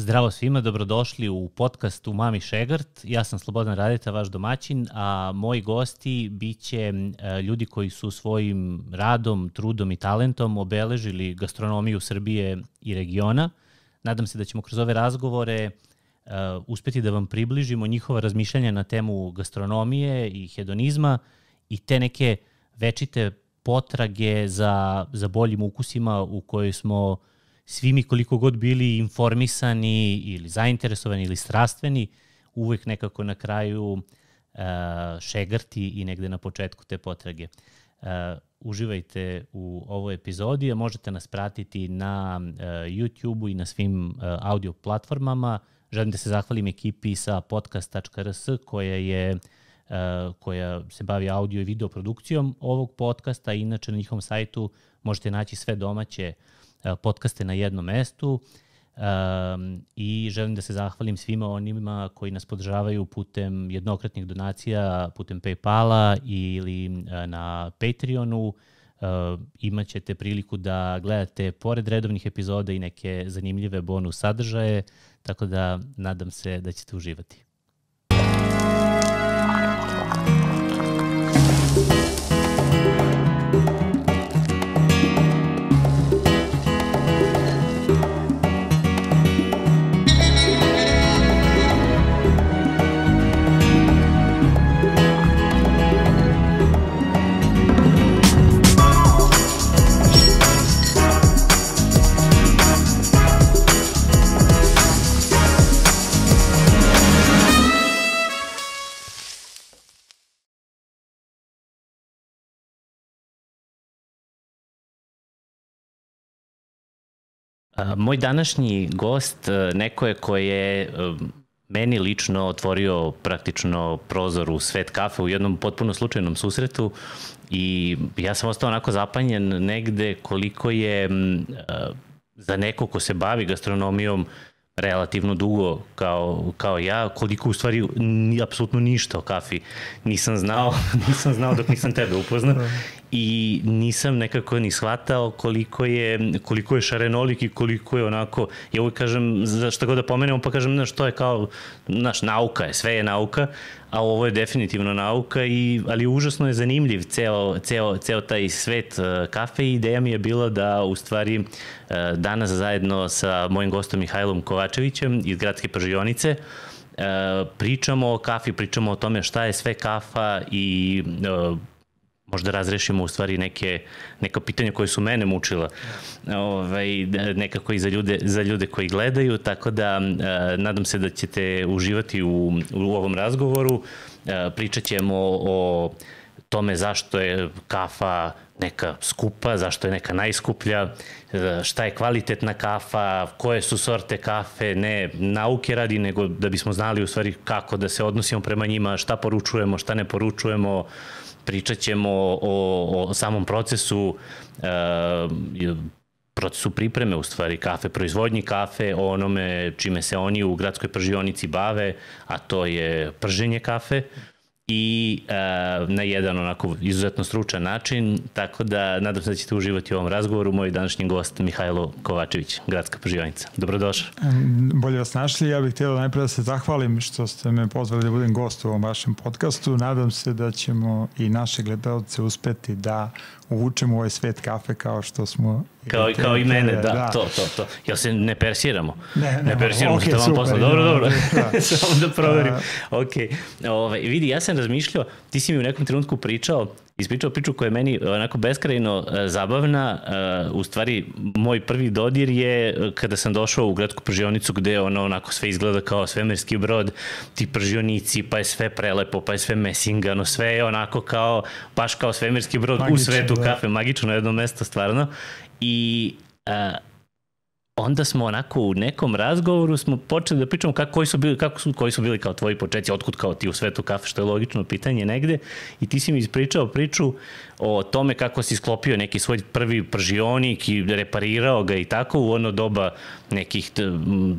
Zdravo svima, dobrodošli u podcastu Mami Šegart. Ja sam Slobodan Radeta, vaš domaćin, a moji gosti biće e, ljudi koji su svojim radom, trudom i talentom obeležili gastronomiju Srbije i regiona. Nadam se da ćemo kroz ove razgovore uh, uspeti da vam približimo njihova razmišljanja na temu gastronomije i hedonizma i te neke večite potrage za, za boljim ukusima u kojoj smo svi mi koliko god bili informisani ili zainteresovani ili strastveni, uvek nekako na kraju uh, šegrti i negde na početku te potrage. Uh, uživajte u ovoj epizodi, a možete nas pratiti na uh, YouTube-u i na svim uh, audio platformama. Želim da se zahvalim ekipi sa podcast.rs koja je uh, koja se bavi audio i video produkcijom ovog podcasta. Inače na njihovom sajtu možete naći sve domaće uh, podcaste na jednom mestu um, i želim da se zahvalim svima onima koji nas podržavaju putem jednokratnih donacija, putem Paypala ili e, na Patreonu. Uh, imaćete priliku da gledate pored redovnih epizoda i neke zanimljive bonus sadržaje, tako da nadam se da ćete uživati. Moj današnji gost e, neko je koji je e, meni lično otvorio praktično prozor u svet kafe u jednom potpuno slučajnom susretu i ja sam ostao onako zapanjen negde koliko je e, za neko ko se bavi gastronomijom relativno dugo kao, kao ja, koliko u stvari ni, apsolutno ništa o kafi nisam znao, nisam znao dok nisam tebe upoznao da i nisam nekako ni shvatao koliko je, koliko je šarenolik i koliko je onako, ja uvijek kažem, za šta god da pomenemo, pa kažem, znaš, to je kao, znaš, nauka je, sve je nauka, a ovo je definitivno nauka, i, ali užasno je zanimljiv ceo, ceo, ceo taj svet uh, kafe i ideja mi je bila da u stvari uh, danas zajedno sa mojim gostom Mihajlom Kovačevićem iz Gradske pržionice uh, pričamo o kafi, pričamo o tome šta je sve kafa i možda razrešimo u stvari neke, neka pitanja koje su mene mučila ovaj, nekako i za ljude, za ljude koji gledaju, tako da eh, nadam se da ćete uživati u, u ovom razgovoru. Eh, pričat ćemo o tome zašto je kafa neka skupa, zašto je neka najskuplja, eh, šta je kvalitetna kafa, koje su sorte kafe, ne nauke radi, nego da bismo znali u stvari kako da se odnosimo prema njima, šta poručujemo, šta ne poručujemo, pričat ćemo o, o samom procesu uh, procesu pripreme u stvari kafe, proizvodnji kafe, o onome čime se oni u gradskoj pržionici bave, a to je prženje kafe. I e, na jedan onako izuzetno stručan način, tako da nadam se da ćete uživati u ovom razgovoru. Moj današnji gost Mihajlo Kovačević, Gradska prživanica. Dobrodošao. Bolje vas našli. Ja bih htio najprej da se zahvalim što ste me pozvali da budem gost u ovom vašem podcastu. Nadam se da ćemo i naše gledalce uspeti da uvučemo u ovaj svet kafe kao što smo Kao, kao i mene, da, da, to, to, to. Ja se ne persiramo. Ne, ne, ne persiramo okay, se tamo posla. Dobro, dobro. Da. Samo da proverim. Uh, ok. Ove, ovaj, vidi, ja sam razmišljao, ti si mi u nekom trenutku pričao ispričao priču koja je meni onako beskrajno uh, zabavna. Uh, u stvari, moj prvi dodir je kada sam došao u gradsku pržionicu gde ono onako sve izgleda kao svemirski brod, ti pržionici, pa je sve prelepo, pa je sve mesingano, sve je onako kao, baš kao svemirski brod magično, u svetu da. kafe, magično jedno mesto stvarno. I onda smo onako u nekom razgovoru smo počeli da pričamo kako, koji, su bili, kako su, koji su bili kao tvoji početci, otkud kao ti u svetu kafe, što je logično pitanje negde. I ti si mi ispričao priču o tome kako si sklopio neki svoj prvi pržionik i reparirao ga i tako u ono doba nekih,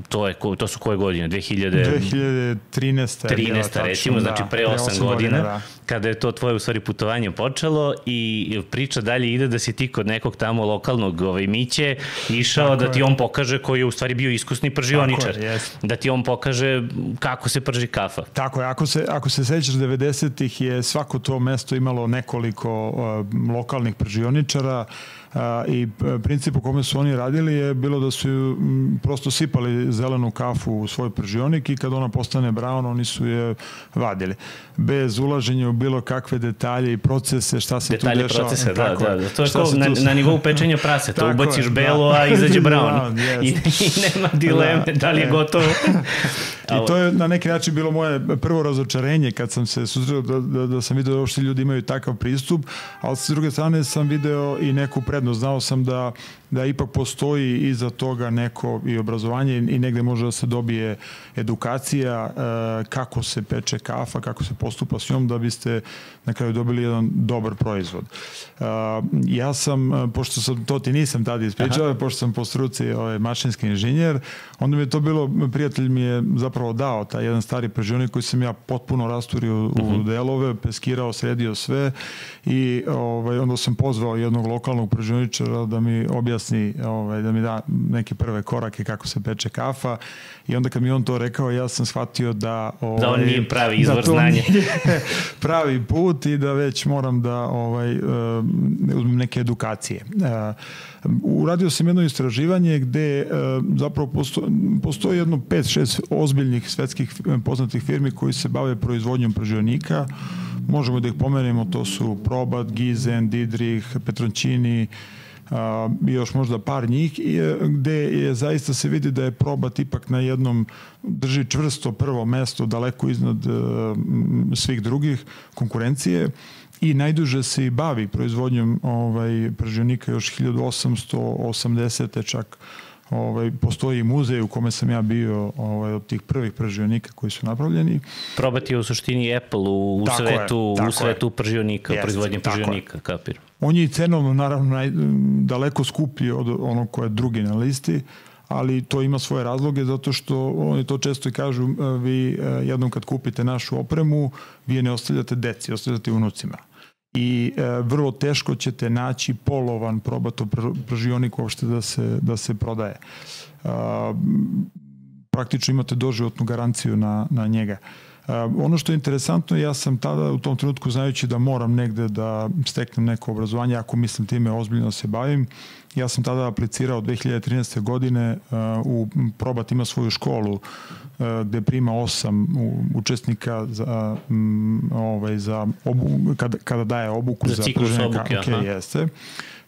to, je, to su koje godine? 2000... 2013. 13. recimo, da, znači pre 8, 8 godina, godina da. Kada je to tvoje u stvari putovanje počelo i priča dalje ide da si ti kod nekog tamo lokalnog ovaj, Miće išao tako da ti on pokaže koji je u stvari bio iskusni pržioničar. Je, da ti on pokaže kako se prži kafa. Tako je, ako se, ako se sećaš 90-ih je svako to mesto imalo nekoliko uh, lokalnih pržioničara, A, I e, princip u kome su oni radili je bilo da su prosto sipali zelenu kafu u svoj pržionik i kad ona postane brown, oni su je vadili. Bez ulaženja u bilo kakve detalje i procese, šta se detalje tu dešava. Procese, da, da, da. To je kao na, tu... na nivou pečenja praseta. Ubaciš je, belo, da. a izađe brown. brown I, I nema dileme da, da li je e. gotovo. I to je na neki način bilo moje prvo razočarenje kad sam se susreo da, da, da sam video da uopšte ljudi imaju takav pristup, ali s druge strane sam video i neku prednost. Znao sam da da ipak postoji iza toga neko i obrazovanje i negde može da se dobije edukacija e, kako se peče kafa, kako se postupa s njom da biste na kraju dobili jedan dobar proizvod. E, ja sam, e, pošto sam, to ti nisam tada ispričao, Aha. pošto sam po struci ovaj, mašinski inženjer, onda mi je to bilo, prijatelj mi je zapravo dao taj jedan stari prežionik koji sam ja potpuno rasturio u, uh -huh. mhm. delove, peskirao, sredio sve i ovaj, onda sam pozvao jednog lokalnog prežioničara da mi objasni objasni, ovaj, da mi da neke prve korake kako se peče kafa i onda kad mi on to rekao ja sam shvatio da... Ovaj, da on nije pravi da izvor da znanja. pravi put i da već moram da ovaj, uh, uzmem neke edukacije. Uh, uradio sam jedno istraživanje gde uh, zapravo posto, postoji jedno 5-6 ozbiljnih svetskih poznatih firmi koji se bave proizvodnjom pržionika. Možemo da ih pomenemo, to su Probat, Gizen, Didrich, Petroncini, a, još možda par njih e, gde je zaista se vidi da je probat ipak na jednom drži čvrsto prvo mesto daleko iznad uh, svih drugih konkurencije i najduže se i bavi proizvodnjom ovaj pržionika još 1880. čak ovaj, postoji muzej u kome sam ja bio ovaj, od tih prvih pržionika koji su napravljeni. Probati je u suštini Apple u, u svetu, je, u svetu je. pržionika, Jest, proizvodnje pržionika, kapir. On je i cenovno naravno naj, daleko skuplji od onog koje je drugi na listi, ali to ima svoje razloge zato što oni to često i kažu vi eh, jednom kad kupite našu opremu vi je ne ostavljate deci, ostavljate unucima i e, vrlo teško ćete naći polovan probato pržionik uopšte da se, da se prodaje. E, praktično imate doživotnu garanciju na, na njega. Uh, ono što je interesantno, ja sam tada u tom trenutku znajući da moram negde da steknem neko obrazovanje, ako mislim time ozbiljno se bavim, ja sam tada aplicirao 2013. godine uh, u Probat ima svoju školu uh, gde prima osam učesnika za, ovaj, za obu, kada, kada daje obuku za, za pruženje obuke, okay, jeste.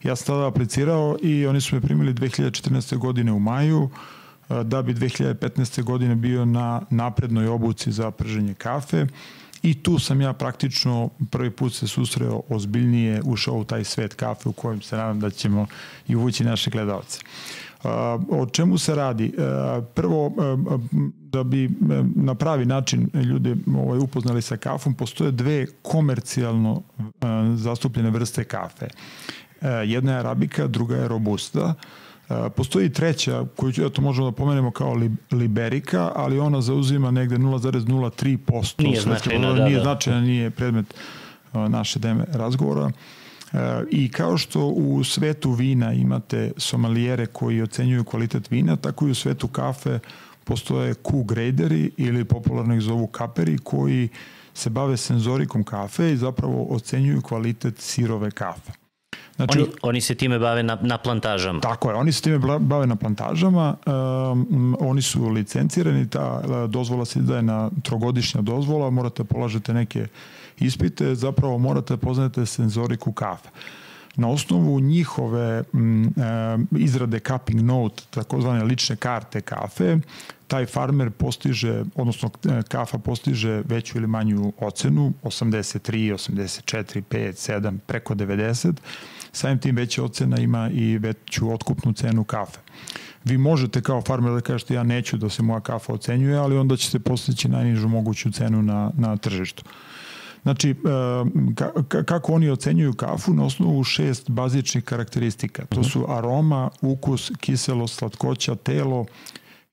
Ja sam tada aplicirao i oni su me primili 2014. godine u maju da bi 2015. godine bio na naprednoj obuci za prženje kafe i tu sam ja praktično prvi put se susreo ozbiljnije, ušao u taj svet kafe u kojem se nadam da ćemo i uvući naše gledalce. O čemu se radi? Prvo, da bi na pravi način ljude ovaj, upoznali sa kafom, postoje dve komercijalno zastupljene vrste kafe. Jedna je arabika, druga je robusta. Postoji treća, koju eto, možemo da pomenemo kao Liberika, ali ona zauzima negde 0,03%. Nije značajna, da, Nije da. značajna, nije predmet naše deme razgovora. I kao što u svetu vina imate somalijere koji ocenjuju kvalitet vina, tako i u svetu kafe postoje Q-graderi ili popularno ih zovu kaperi koji se bave senzorikom kafe i zapravo ocenjuju kvalitet sirove kafe. Znači, oni, oni se time bave na, na plantažama. Tako je, oni se time bave na plantažama, um, oni su licencirani, ta dozvola se daje na trogodišnja dozvola, morate polažete neke ispite, zapravo morate poznate senzoriku kafe. Na osnovu njihove m, izrade cupping note, takozvane lične karte kafe, taj farmer postiže, odnosno e, kafa postiže veću ili manju ocenu, 83, 84, 5, 7, preko 90, samim tim veća ocena ima i veću otkupnu cenu kafe. Vi možete kao farmer da kažete ja neću da se moja kafa ocenjuje, ali onda ćete postići najnižu moguću cenu na, na tržištu. Znači, e, kako oni ocenjuju kafu na osnovu šest bazičnih karakteristika. To su aroma, ukus, kiselost, slatkoća, telo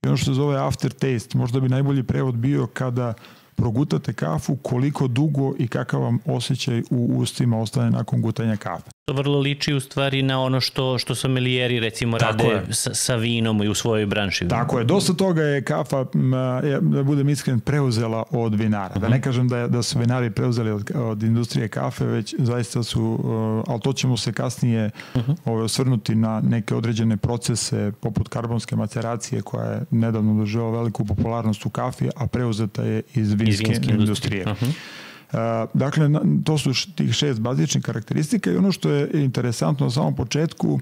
i ono što se zove aftertaste. Možda bi najbolji prevod bio kada progutate kafu, koliko dugo i kakav vam osjećaj u ustima ostane nakon gutanja kafe. To vrlo liči u stvari na ono što, što sommelijeri recimo Tako rade sa, sa vinom i u svojoj branši. Tako je, dosta toga je kafa, da budem iskren, preuzela od vinara. Da ne mhm. kažem da, da su vinari preuzeli od, od industrije kafe, već zaista su, ali to ćemo se kasnije uh mhm. -huh. ovaj, osvrnuti na neke određene procese poput karbonske maceracije koja je nedavno doživela veliku popularnost u kafi, a preuzeta je iz vinske, vinske industrije. industrije. Uh -huh. Dakle, to su tih šest bazičnih karakteristika i ono što je interesantno na samom početku,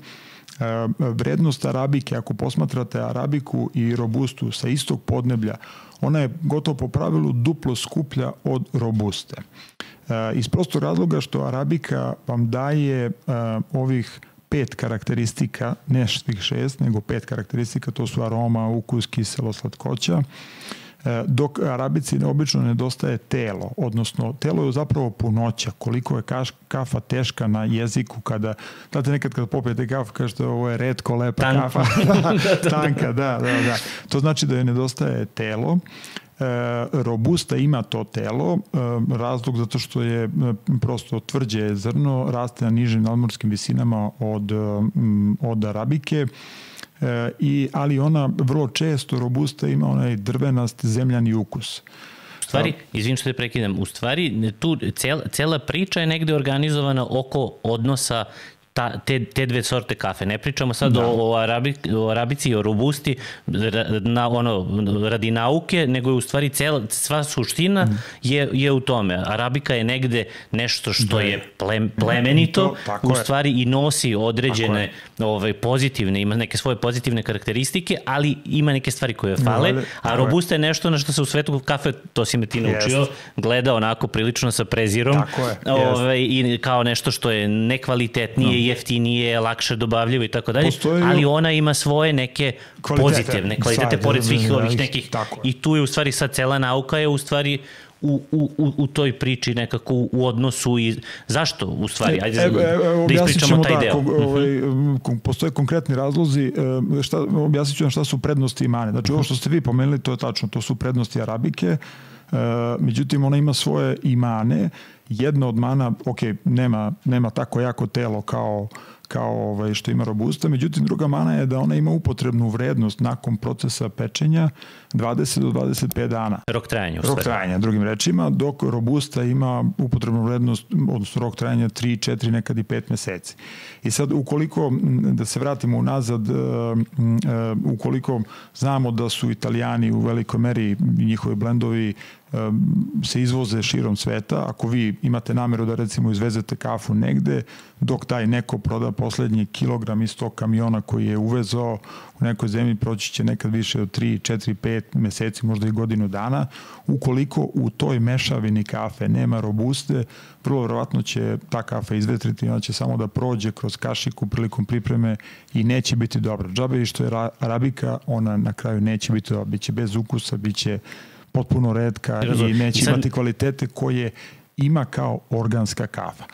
vrednost arabike, ako posmatrate arabiku i robustu sa istog podneblja, ona je gotovo po pravilu duplo skuplja od robuste. Iz prostog razloga što arabika vam daje ovih pet karakteristika, ne svih šest, nego pet karakteristika, to su aroma, ukus, kiselo, slatkoća. E, dok Arabici obično nedostaje telo, odnosno telo je zapravo punoća, koliko je kafa teška na jeziku kada, znate nekad kad popijete kafu kažete ovo je redko lepa Tanka. kafa, tanka, da, da, da. To znači da je nedostaje telo, E, robusta ima to telo, e, razlog zato što je prosto tvrđe zrno, raste na nižim nadmorskim visinama od, od arabike, e, i, ali ona vrlo često robusta ima onaj drvenast zemljani ukus. U stvari, izvim što te prekidam, u stvari tu cel, cela priča je negde organizovana oko odnosa ta, te, te dve sorte kafe. Ne pričamo sad da. o, o, arabi, o arabici i o robusti na, ono, radi nauke, nego je u stvari cela, sva suština mm. je, je u tome. Arabika je negde nešto što da je ple, plemenito, to, u stvari je. i nosi određene ovaj, pozitivne, ima neke svoje pozitivne karakteristike, ali ima neke stvari koje fale, no, a robusta je nešto na što se u svetu kafe, to si me ti naučio, Jest. gleda onako prilično sa prezirom je. Ovaj, i kao nešto što je nekvalitetnije, no jeftinije, lakše dobavljivo i tako dalje, ali ona ima svoje neke kvalitete, pozitivne kvalitete, pored svih ovih nekih. I tu je u stvari sad cela nauka je u stvari u, u, u toj priči nekako u odnosu i zašto u stvari ajde e, e, e, da ispričamo taj da, deo. Ko, ovaj, mhm. postoje konkretni razlozi e, šta objasniću vam šta su prednosti i mane. Znači ovo što ste vi pomenuli to je tačno, to su prednosti arabike. E, međutim ona ima svoje imane jedna od mana, ok, nema, nema tako jako telo kao kao ovaj, što ima robusta, međutim druga mana je da ona ima upotrebnu vrednost nakon procesa pečenja 20 do 25 dana. Rok trajanja. Rok trajanja, drugim rečima, dok robusta ima upotrebnu vrednost, odnosno rok trajanja 3, 4, nekad i 5 meseci. I sad, ukoliko, da se vratimo unazad, e, e, ukoliko znamo da su italijani u velikoj meri njihovi blendovi se izvoze širom sveta, ako vi imate nameru da recimo izvezete kafu negde, dok taj neko proda poslednji kilogram iz tog kamiona koji je uvezao u nekoj zemlji, proći će nekad više od 3, 4, 5 meseci, možda i godinu dana. Ukoliko u toj mešavini kafe nema robuste, vrlo verovatno će ta kafa izvetriti, ona će samo da prođe kroz kašiku prilikom pripreme i neće biti dobra. Džabe i što je arabika, ona na kraju neće biti dobra, biće bez ukusa, biće potpuno redka i neće sad... imati kvalitete koje ima kao organska kafa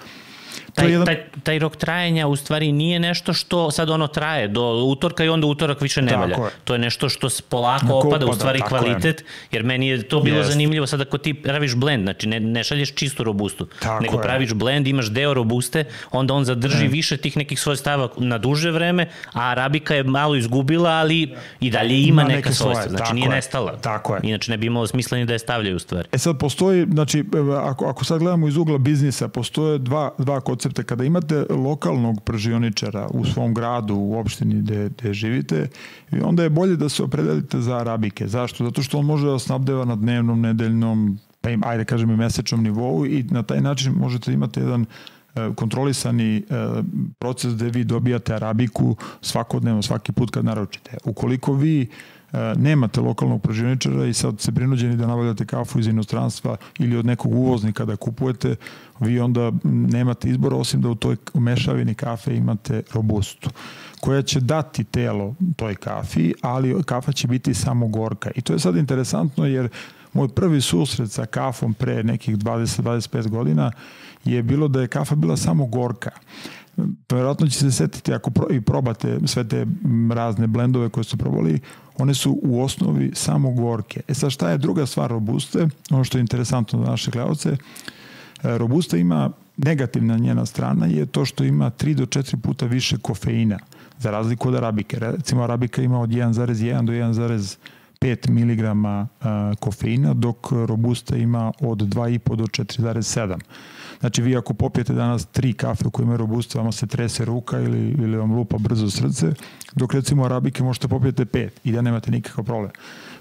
taj, jedan... taj, taj rok trajanja u stvari nije nešto što sad ono traje do utorka i onda utorak više ne valja. To je nešto što polako Ko opada, u stvari kvalitet, je. jer meni je to bilo Jest. zanimljivo sad ako ti praviš blend, znači ne, ne šalješ čistu robustu, Tako nego je. praviš blend, imaš deo robuste, onda on zadrži mm. više tih nekih svoj stava na duže vreme, a arabika je malo izgubila, ali i dalje ima, ima neka svojstva, znači Tako nije je. nestala. Tako je. Inače ne bi imalo smisla ni da je stavljaju u stvari. E sad postoji, znači ako, ako sad gledamo iz ugla biznisa, postoje dva, dva koncepta. Kada imate lokalnog pržioničara u svom gradu, u opštini gde, gde živite, onda je bolje da se opredelite za arabike. Zašto? Zato što on može da snabdeva na dnevnom, nedeljnom, pa im, ajde kažem i mesečnom nivou i na taj način možete imati jedan e, kontrolisani e, proces gde vi dobijate arabiku svakodnevno, svaki put kad naručite. Ukoliko vi nemate lokalnog proživničara i sad se prinuđeni da nabavljate kafu iz inostranstva ili od nekog uvoznika da kupujete, vi onda nemate izbora osim da u toj mešavini kafe imate robustu koja će dati telo toj kafi, ali kafa će biti samo gorka. I to je sad interesantno jer moj prvi susret sa kafom pre nekih 20-25 godina je bilo da je kafa bila samo gorka. Verovatno će se setiti ako pro, i probate sve te razne blendove koje su probali, one su u osnovi samo gorke. E sad šta je druga stvar robuste, ono što je interesantno za naše gledalce, e, robusta ima negativna njena strana je to što ima 3 do 4 puta više kofeina, za razliku od arabike. Recimo, arabika ima od 1,1 do 1,5 mg kofeina, dok robusta ima od 2,5 do 4,7 Znači vi ako popijete danas tri kafe koje imaju robusta, vama se trese ruka ili, ili vam lupa brzo srce, dok recimo arabike možete popijete pet i da nemate nikakav problem.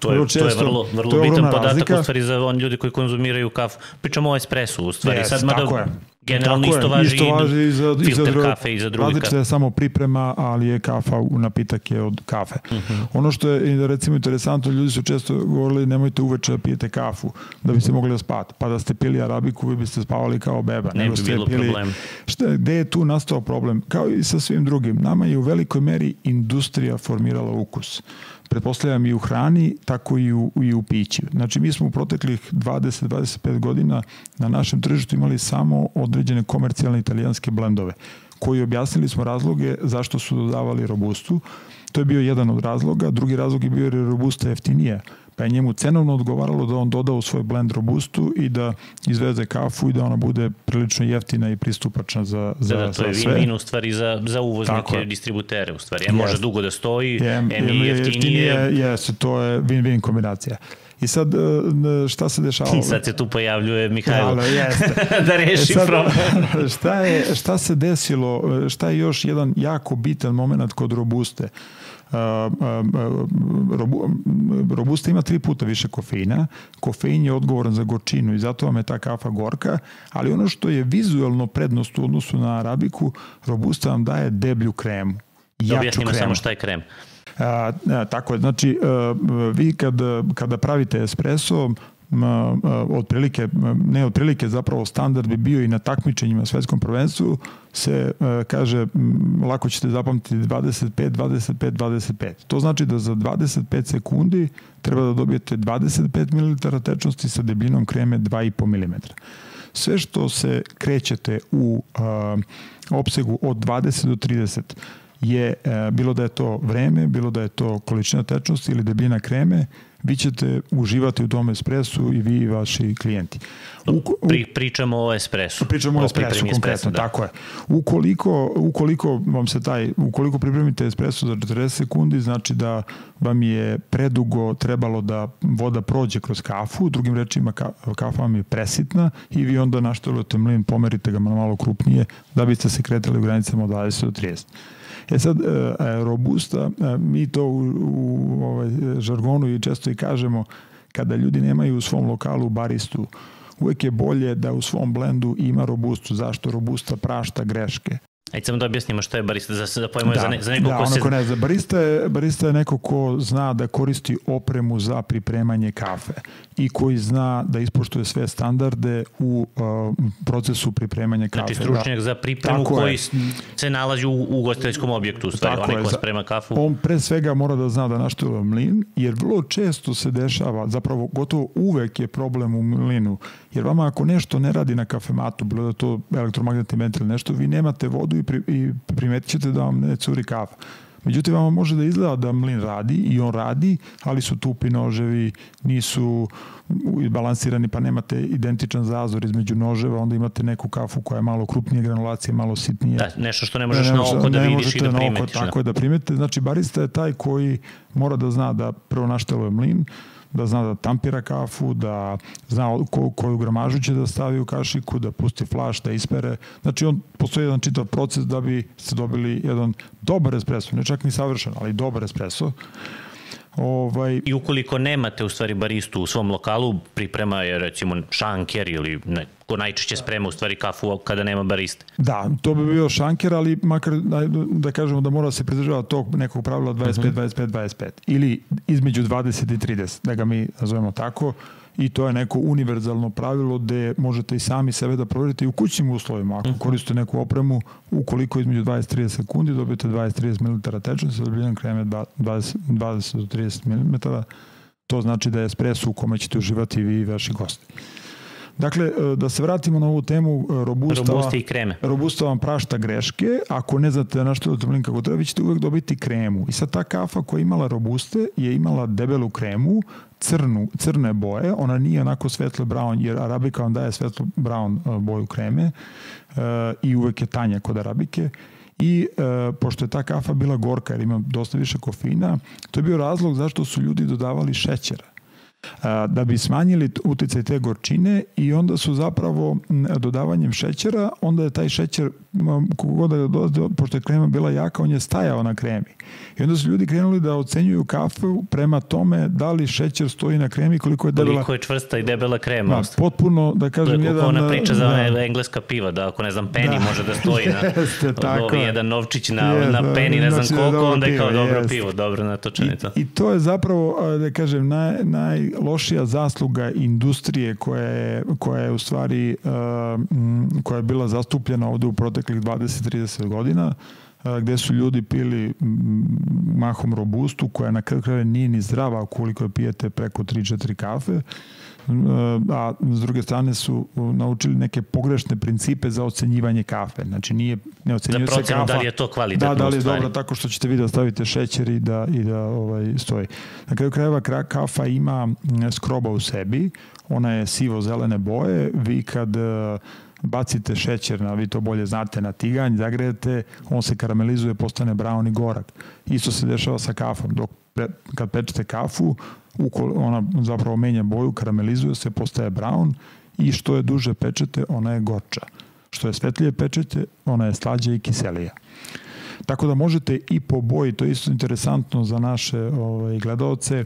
To je, često, to je vrlo, vrlo je bitan podatak razlika. u stvari za on ljudi koji konzumiraju kafu. Pričamo o espresu u stvari. Yes, Sad, mada, tako je. Generalno Tako isto važi, isto važi i za, filter i za kafe i za drugi kafe. je samo priprema, ali je kafa, napitak je od kafe. Uh mhm. -huh. Ono što je recimo interesantno, ljudi su često govorili nemojte uveče da pijete kafu da biste mogli da spavate. Pa da ste pili arabiku, vi biste spavali kao beba. Ne bi bilo pili, problem. Šta, gde je tu nastao problem? Kao i sa svim drugim. Nama je u velikoj meri industrija formirala ukus pretpostavljam i u hrani, tako i u, i u piću. Znači, mi smo u proteklih 20-25 godina na našem tržištu imali samo određene komercijalne italijanske blendove, koji objasnili smo razloge zašto su dodavali robustu. To je bio jedan od razloga. Drugi razlog je bio jer je robusta jeftinija pa je njemu cenovno odgovaralo da on doda u svoj blend robustu i da izveze kafu i da ona bude prilično jeftina i pristupačna za, za, da, da, to je win-win u stvari za, za uvoznike, distributere u stvari. Je, može dugo da stoji, je, em je jeftinije. Jesu, to je win-win kombinacija. I sad, e, šta se dešava? I sad se tu pojavljuje Mihajlo. Da, jeste. da reši e sad, problem. šta, je, šta se desilo, šta je još jedan jako bitan moment kod Robuste? Robusta ima tri puta više kofeina. Kofein je odgovoran za gorčinu i zato vam je ta kafa gorka, ali ono što je vizualno prednost u odnosu na arabiku, Robusta vam daje deblju kremu. Da objasnimo kremu. samo šta je krem. A, a, tako je, znači a, vi kad, kada pravite espresso, otprilike, ne otprilike, zapravo standard bi bio i na takmičenjima svetskom prvenstvu, se kaže, lako ćete zapamtiti 25, 25, 25. To znači da za 25 sekundi treba da dobijete 25 ml tečnosti sa debljinom kreme 2,5 mm. Sve što se krećete u a, opsegu od 20 do 30 je, a, bilo da je to vreme, bilo da je to količina tečnosti ili debljina kreme, vi ćete uživati u tom espresu i vi i vaši klijenti. U, Pri, pričamo o espresu. Pričamo o, o espresu konkretno, espresu, da. tako je. Ukoliko, ukoliko vam se taj, ukoliko pripremite espresu za 40 sekundi, znači da vam je predugo trebalo da voda prođe kroz kafu, drugim rečima kafa vam je presitna i vi onda naštelujete mlin, pomerite ga malo krupnije da biste se kretali u granicama od 20 do 30. E sad, e, robusta, e, mi to u, u ovaj, žargonu i često i kažemo, kada ljudi nemaju u svom lokalu baristu, uvek je bolje da u svom blendu ima robustu. Zašto? Robusta prašta greške. Ajde samo da objasnimo šta je barista, za, da pojmo da, za, ne, za neko da, ko se... Da, ne zna. Barista je, barista je neko ko zna da koristi opremu za pripremanje kafe i koji zna da ispoštuje sve standarde u uh, procesu pripremanja kafe. Znači stručnjak da. za pripremu Tako koji je. se nalazi u ugostiteljskom objektu, u stvari, onaj ko sprema kafu. On pre svega mora da zna da naštuje mlin, jer vrlo često se dešava, zapravo gotovo uvek je problem u mlinu, jer vama ako nešto ne radi na kafematu, bilo da to elektromagnetni ventil nešto, vi nemate vodu i, pri, i primetit ćete da vam ne curi kafa. Međutim, vama može da izgleda da mlin radi i on radi, ali su tupi noževi, nisu balansirani pa nemate identičan zazor između noževa, onda imate neku kafu koja je malo krupnije granulacije, malo sitnije. Da, nešto što ne možeš ne, na oko da vidiš i da primetiš. Oko, da. tako je da primete. Znači, barista je taj koji mora da zna da prvo našteluje mlin, da zna da tampira kafu, da zna ko, koju gramažu će da stavi u kašiku, da pusti flaš, da ispere. Znači, on postoji jedan čitav proces da bi ste dobili jedan dobar espresso, ne čak ni savršen, ali dobar espresso Ovaj... I ukoliko nemate u stvari baristu u svom lokalu, priprema je recimo šanker ili ne, ko najčešće sprema u stvari kafu kada nema bariste. Da, to bi bio šanker, ali makar da, da kažemo da mora da se pridržava tog nekog pravila 25, uh -huh. 25, 25. Ili između 20 i 30, da ga mi nazovemo tako i to je neko univerzalno pravilo gde možete i sami sebe da proverite i u kućnim uslovima. Ako mhm. koristite neku opremu, ukoliko između 20-30 sekundi dobijete 20-30 ml tečnosti sa dobiljenom kreme 20, 20 do 30 ml, to znači da je espresso u kome ćete uživati vi i vaši gosti. Dakle, e, da se vratimo na ovu temu e, robusta. Robusta i kreme. Robusta vam prašta greške. Ako ne znate na što mlin kako treba, vi ćete uvek dobiti kremu. I sad ta kafa koja je imala robuste je imala debelu kremu, crnu, crne boje, ona nije onako svetlo brown, jer arabika vam daje svetlo brown boju kreme i uvek je tanja kod arabike i e, pošto je ta kafa bila gorka jer ima dosta više kofeina, to je bio razlog zašto su ljudi dodavali šećera da bi smanjili uticaj te gorčine i onda su zapravo dodavanjem šećera, onda je taj šećer, kogod da dodaje, pošto je krema bila jaka, on je stajao na kremi. I onda su ljudi krenuli da ocenjuju kafu prema tome da li šećer stoji na kremi, koliko je debela... Koliko je čvrsta i debela krema. Da, potpuno, da kažem, to je jedan... Ona priča za da, engleska piva, da ako ne znam, peni da, može da stoji na jeste, tako jedan novčić na, je, na peni, ne znam koliko, da onda je kao dobro jeste. pivo, dobro natočenica. I, I to je zapravo, da kažem, naj, naj lošija zasluga industrije koja je, koja je u stvari uh, koja je bila zastupljena ovde u proteklih 20-30 godina uh, gde su ljudi pili mahom robustu koja na kraju kraja nije ni zdrava ukoliko je pijete preko 3-4 kafe a s druge strane su naučili neke pogrešne principe za ocenjivanje kafe. Znači nije ne ocenjuje se kafa. da li je to kvalitetno Da, da li je dobro tako što ćete vi da stavite šećer i da i da ovaj stoji. Na kraju krajeva kafa ima skroba u sebi, ona je sivo zelene boje, vi kad e, bacite šećer, na, vi to bolje znate, na tiganj, zagrejete, on se karamelizuje, postane brown i gorak. Isto se dešava sa kafom. Dok pre, kad pečete kafu, ona zapravo menja boju, karamelizuje se, postaje brown i što je duže pečete, ona je gorča. Što je svetlije pečete, ona je slađa i kiselija. Tako da možete i po boji, to je isto interesantno za naše ovaj, gledalce,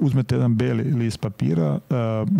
uzmete jedan beli list papira,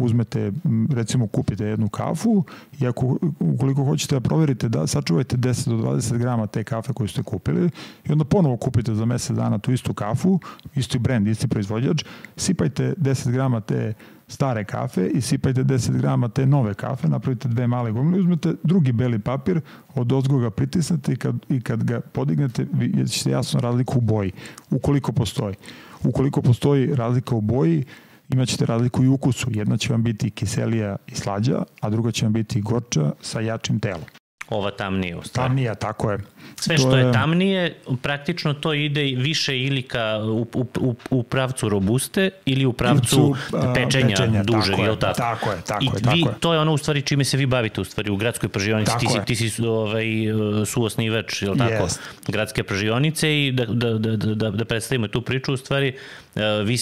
uzmete, recimo kupite jednu kafu i ako, ukoliko hoćete da proverite, da sačuvajte 10 do 20 grama te kafe koju ste kupili i onda ponovo kupite za mesec dana tu istu kafu, isti brend, isti proizvođač, sipajte 10 grama te stare kafe i sipajte 10 grama te nove kafe, napravite dve male gomile, uzmete drugi beli papir, od ozgo ga pritisnete i kad, i kad ga podignete, vidjet ćete jasno razliku u boji, ukoliko postoji. Ukoliko postoji razlika u boji, imaćete razliku i ukusu. Jedna će vam biti kiselija i slađa, a druga će vam biti gorča sa jačim telom. Ova tamnije u stvari. Tamnija, tako je. Sve što je... je tamnije, praktično to ide više ili ka u, u, u, u pravcu robuste ili u pravcu pečenja, pečenja dužeg, tako je, tako? Tako je, tako I je. vi, tako je. to je ono u stvari čime se vi bavite u stvari u gradskoj pražionici. Ti si, ti si ovaj, suosnivač, je tako? Yes. Gradske pražionice i da, da, da, da, da predstavimo tu priču u stvari eh, vi,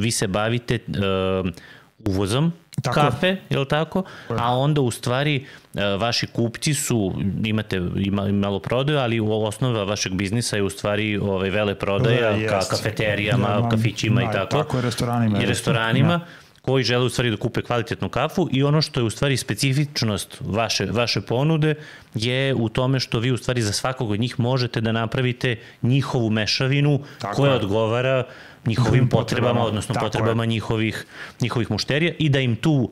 vi se bavite uh, uvozom tako. kafe, je li tako? A onda u stvari e, vaši kupci su, imate ima, malo prodaju, ali u osnova vašeg biznisa je u stvari ovaj, vele prodaja da, ka kafeterijama, ja, kafićima da, i tako. Tako je restoranima. I restoranima. Da koji žele u stvari da kupe kvalitetnu kafu i ono što je u stvari specifičnost vaše, vaše ponude je u tome što vi u stvari za svakog od njih možete da napravite njihovu mešavinu Tako koja je. odgovara njihovim potrebama, odnosno Tako potrebama je. njihovih, njihovih mušterija i da im tu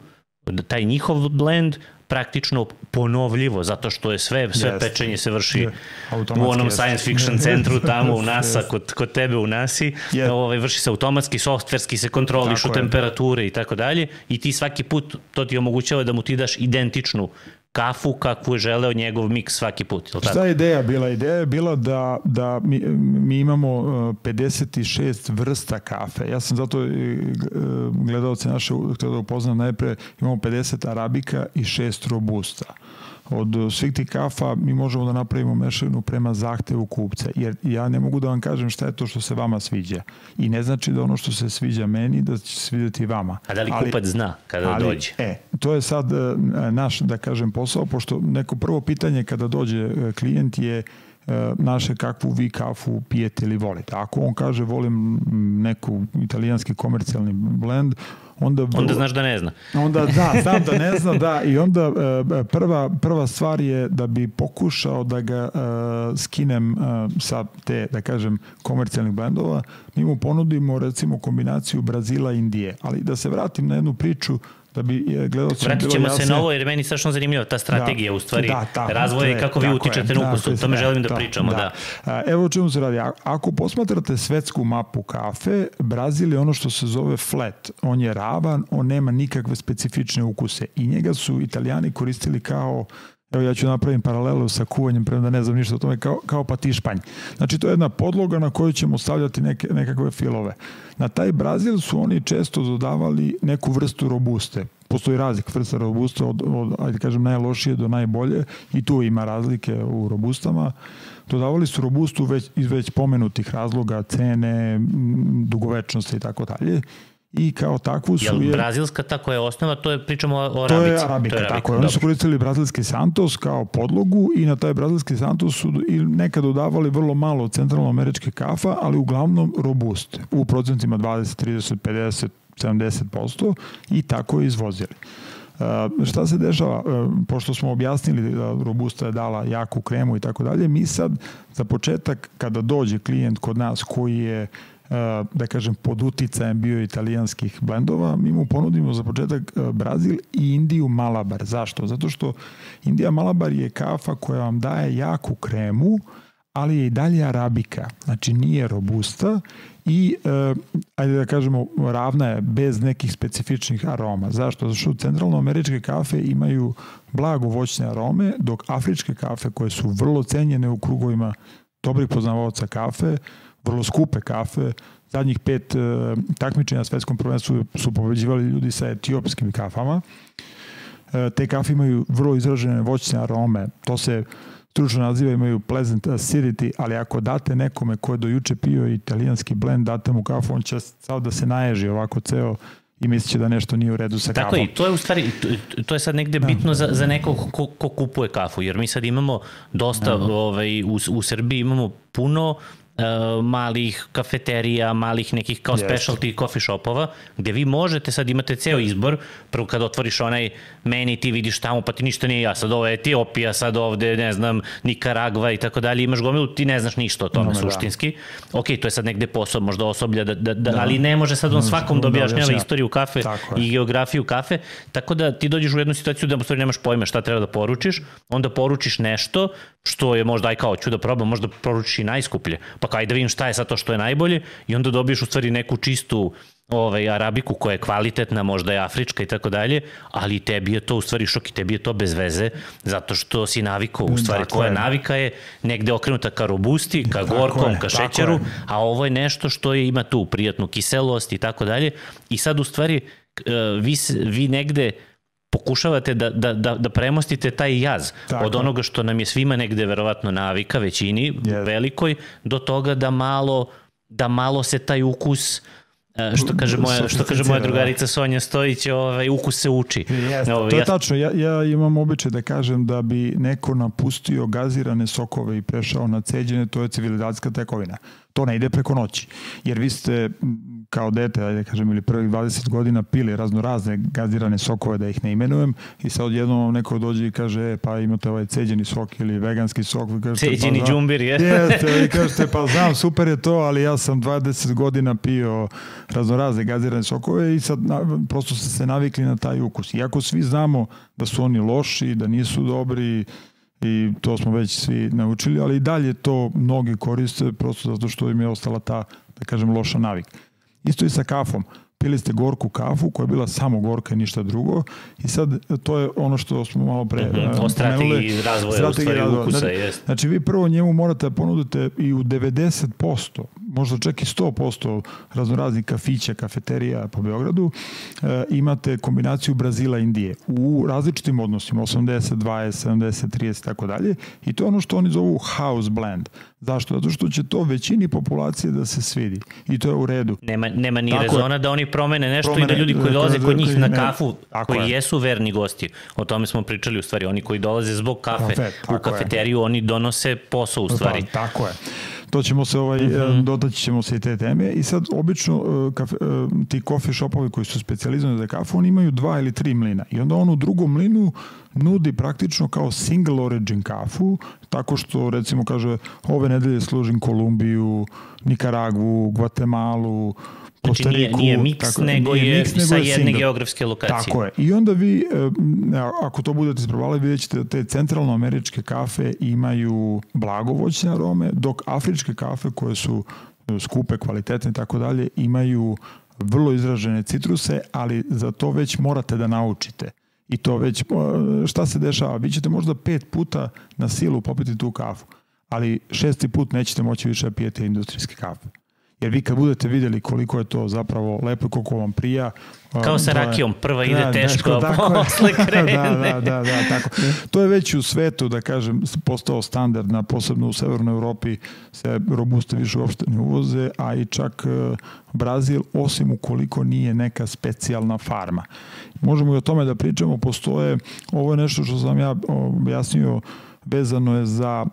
taj njihov blend praktično ponovljivo, zato što je sve, sve yes. pečenje se vrši yes. u onom science fiction centru tamo u NASA, yes. kod, kod tebe u NASI, yes. ovaj, vrši se automatski, softverski se kontrolišu tako temperature i tako dalje i ti svaki put to ti omogućava da mu ti daš identičnu kafu kakvu je želeo njegov miks svaki put. Šta tako? je ideja bila? Ideja je bila da, da mi, mi imamo 56 uh, vrsta kafe. Ja sam zato uh, gledalce naše htio da upoznam najpre, imamo 50 arabika i 6 robusta od svih tih kafa mi možemo da napravimo mešavinu prema zahtevu kupca, jer ja ne mogu da vam kažem šta je to što se vama sviđa. I ne znači da ono što se sviđa meni da će se svidjeti vama. A da li ali, kupac zna kada ali, dođe? E, to je sad e, naš, da kažem, posao, pošto neko prvo pitanje kada dođe e, klijent je naše kakvu vi kafu pijete ili volite. Ako on kaže volim neku italijanski komercijalni blend, onda onda znaš da ne zna. Onda da, znam da ne zna, da. I onda e, prva prva stvar je da bi pokušao da ga uh, skinem uh, sa te da kažem komercijalnih blendova, mi mu ponudimo recimo kombinaciju Brazila i Indije, ali da se vratim na jednu priču da bi gledalcima Vratit ćemo se na ovo jer meni strašno zanimljiva ta strategija da, u stvari da, tako, razvoja i kako vi utičete na ukus, o tome želim da, da pričamo. Da. da. Evo o čemu se radi. Ako posmatrate svetsku mapu kafe, Brazil je ono što se zove flat. On je ravan, on nema nikakve specifične ukuse i njega su italijani koristili kao Evo ja ću napravim paralelu sa kuvanjem, prema da ne znam ništa o tome, kao, kao patišpanj. Znači to je jedna podloga na kojoj ćemo stavljati neke, nekakve filove. Na taj Brazil su oni često dodavali neku vrstu robuste. Postoji razlik vrsta robuste od, od ajde kažem, najlošije do najbolje i tu ima razlike u robustama. Dodavali su robustu već, iz već pomenutih razloga, cene, dugovečnosti i tako dalje i kao takvu su... Jel je, brazilska tako je osnova, to je, pričamo o arabici. To je arabika, to je tako je. Oni su koristili brazilski Santos kao podlogu i na taj brazilski Santos su i nekad dodavali vrlo malo centralnoameričke kafa, ali uglavnom robuste. U procentima 20, 30, 50, 70% i tako je izvozili. Uh, šta se dešava? Uh, pošto smo objasnili da Robusta je dala jaku kremu i tako dalje, mi sad za početak kada dođe klijent kod nas koji je uh, da kažem, pod uticajem bio italijanskih blendova, mi mu ponudimo za početak Brazil i Indiju Malabar. Zašto? Zato što Indija Malabar je kafa koja vam daje jaku kremu, ali je i dalje arabika. Znači nije robusta i, e, ajde da kažemo, ravna je bez nekih specifičnih aroma. Zašto? Zato što centralnoameričke kafe imaju blago voćne arome, dok afričke kafe koje su vrlo cenjene u krugovima dobrih poznavaoca kafe, vrlo skupe kafe. Zadnjih pet uh, takmičenja na svetskom prvenstvu su pobeđivali ljudi sa etiopskim kafama. Uh, te kafe imaju vrlo izražene voćne arome. To se stručno naziva imaju pleasant acidity, ali ako date nekome ko je do juče pio italijanski blend, date mu kafu, on će sad da se naježi ovako ceo i misliće da nešto nije u redu sa Tako kafom. Tako i to je u stvari, to je sad negde da. bitno za, za nekog ko, ko kupuje kafu, jer mi sad imamo dosta, da. ovaj, u, u Srbiji imamo puno malih kafeterija, malih nekih kao yes. specialty coffee shopova, gde vi možete, sad imate ceo izbor, prvo kad otvoriš onaj meni ti vidiš tamo, pa ti ništa nije ja, sad ovo je Etiopija, sad ovde, ne znam, Nikaragva i tako dalje, imaš gomilu, ti ne znaš ništa o tome no, da. suštinski. Da. Ok, to je sad negde posao, možda osoblja, da, da, da, da. ali ne može sad on svakom da objašnjava da, istoriju kafe i geografiju kafe, tako da ti dođeš u jednu situaciju da u stvari nemaš pojma šta treba da poručiš, onda poručiš nešto što je možda aj kao ću da probam, možda poručiš i najskuplje, pa kao da vidim šta je sad to što je najbolje i onda dobiješ u stvari neku čistu ovaj, arabiku koja je kvalitetna, možda je afrička i tako dalje, ali tebi je to u stvari šok i tebi je to bez veze, zato što si navikao, u stvari koja je. navika je negde okrenuta ka robusti, ka tako gorkom, je, ka šećeru, a ovo je nešto što je, ima tu prijatnu kiselost i tako dalje. I sad u stvari eh, vi, vi negde pokušavate da, da, da, da premostite taj jaz Tako. od onoga što nam je svima negde verovatno navika, većini, yes. velikoj, do toga da malo, da malo se taj ukus e, što kaže moja što kaže moja da. drugarica Sonja Stojić, ovaj ukus se uči. Jeste, ovaj, to je tačno. Ja ja imam običaj da kažem da bi neko napustio gazirane sokove i prešao na ceđene, to je civilizacijska tekovina. To ne ide preko noći. Jer vi ste kao dete, ajde kažem, ili prvih 20 godina pili razno razne gazirane sokove, da ih ne imenujem, i sad odjednom neko dođe i kaže, e, pa imate ovaj ceđeni sok ili veganski sok. Vi kažete, ceđeni pa, džumbir, je. Jeste, vi kažete, pa znam, super je to, ali ja sam 20 godina pio razno razne gazirane sokove i sad na, prosto ste se navikli na taj ukus. Iako svi znamo da su oni loši, da nisu dobri, i to smo već svi naučili, ali i dalje to mnogi koriste prosto zato što im je ostala ta, da kažem, loša navika. Isto i sa kafom. Pili ste gorku kafu koja je bila samo gorka i ništa drugo i sad to je ono što smo malo pre mm -hmm. o strategiji razvoja strategiji u stvari razvoja. ukusa znači, jest. Znači vi prvo njemu morate da ponudite i u 90%, možda čak i 100% raznoraznih kafića, kafeterija po Beogradu, e, imate kombinaciju Brazila i Indije u različitim odnosima, 80, 20, 70, 30 tako dalje i to je ono što oni zovu house blend. Zašto? Zato što će to većini populacije da se svidi. I to je u redu. Nema, nema ni tako rezona je. da oni promene nešto promene, i da ljudi koji dolaze kod njih na kafu, ne, koji je. jesu verni gosti, o tome smo pričali u stvari, oni koji dolaze zbog kafe Kafe, u kafeteriju, je. oni donose posao u pa, stvari. Tako je. To ćemo se ovaj, mm -hmm. dotaći ćemo se i te teme i sad obično e, kafe, e, ti coffee shopovi koji su specializovani za kafu, oni imaju dva ili tri mlina i onda on u drugom mlinu nudi praktično kao single origin kafu, tako što recimo kaže ove nedelje služim Kolumbiju, Nikaragvu, Guatemalu, Znači nije, nije miks, tako, nego nije je mix, nego sa jedne single. geografske lokacije. Tako je. I onda vi, e, ako to budete isprobali, vidjet ćete da te centralnoameričke kafe imaju blagovoćne arome, dok afričke kafe koje su skupe, kvalitetne i tako dalje, imaju vrlo izražene citruse, ali za to već morate da naučite. I to već, šta se dešava? Vi ćete možda pet puta na silu popiti tu kafu, ali šesti put nećete moći više da pijete industrijske kafe. Jer vi kad budete videli koliko je to zapravo lepo i koliko vam prija... Kao sa rakijom, prva ide da, teško, a posle krene. da, da, da, da, tako. To je već u svetu, da kažem, postao standard, na, posebno u Severnoj Evropi se robuste više uopšte ne uvoze, a i čak e, Brazil, osim ukoliko nije neka specijalna farma. Možemo i o tome da pričamo, postoje, ovo je nešto što sam ja objasnio vezano je za,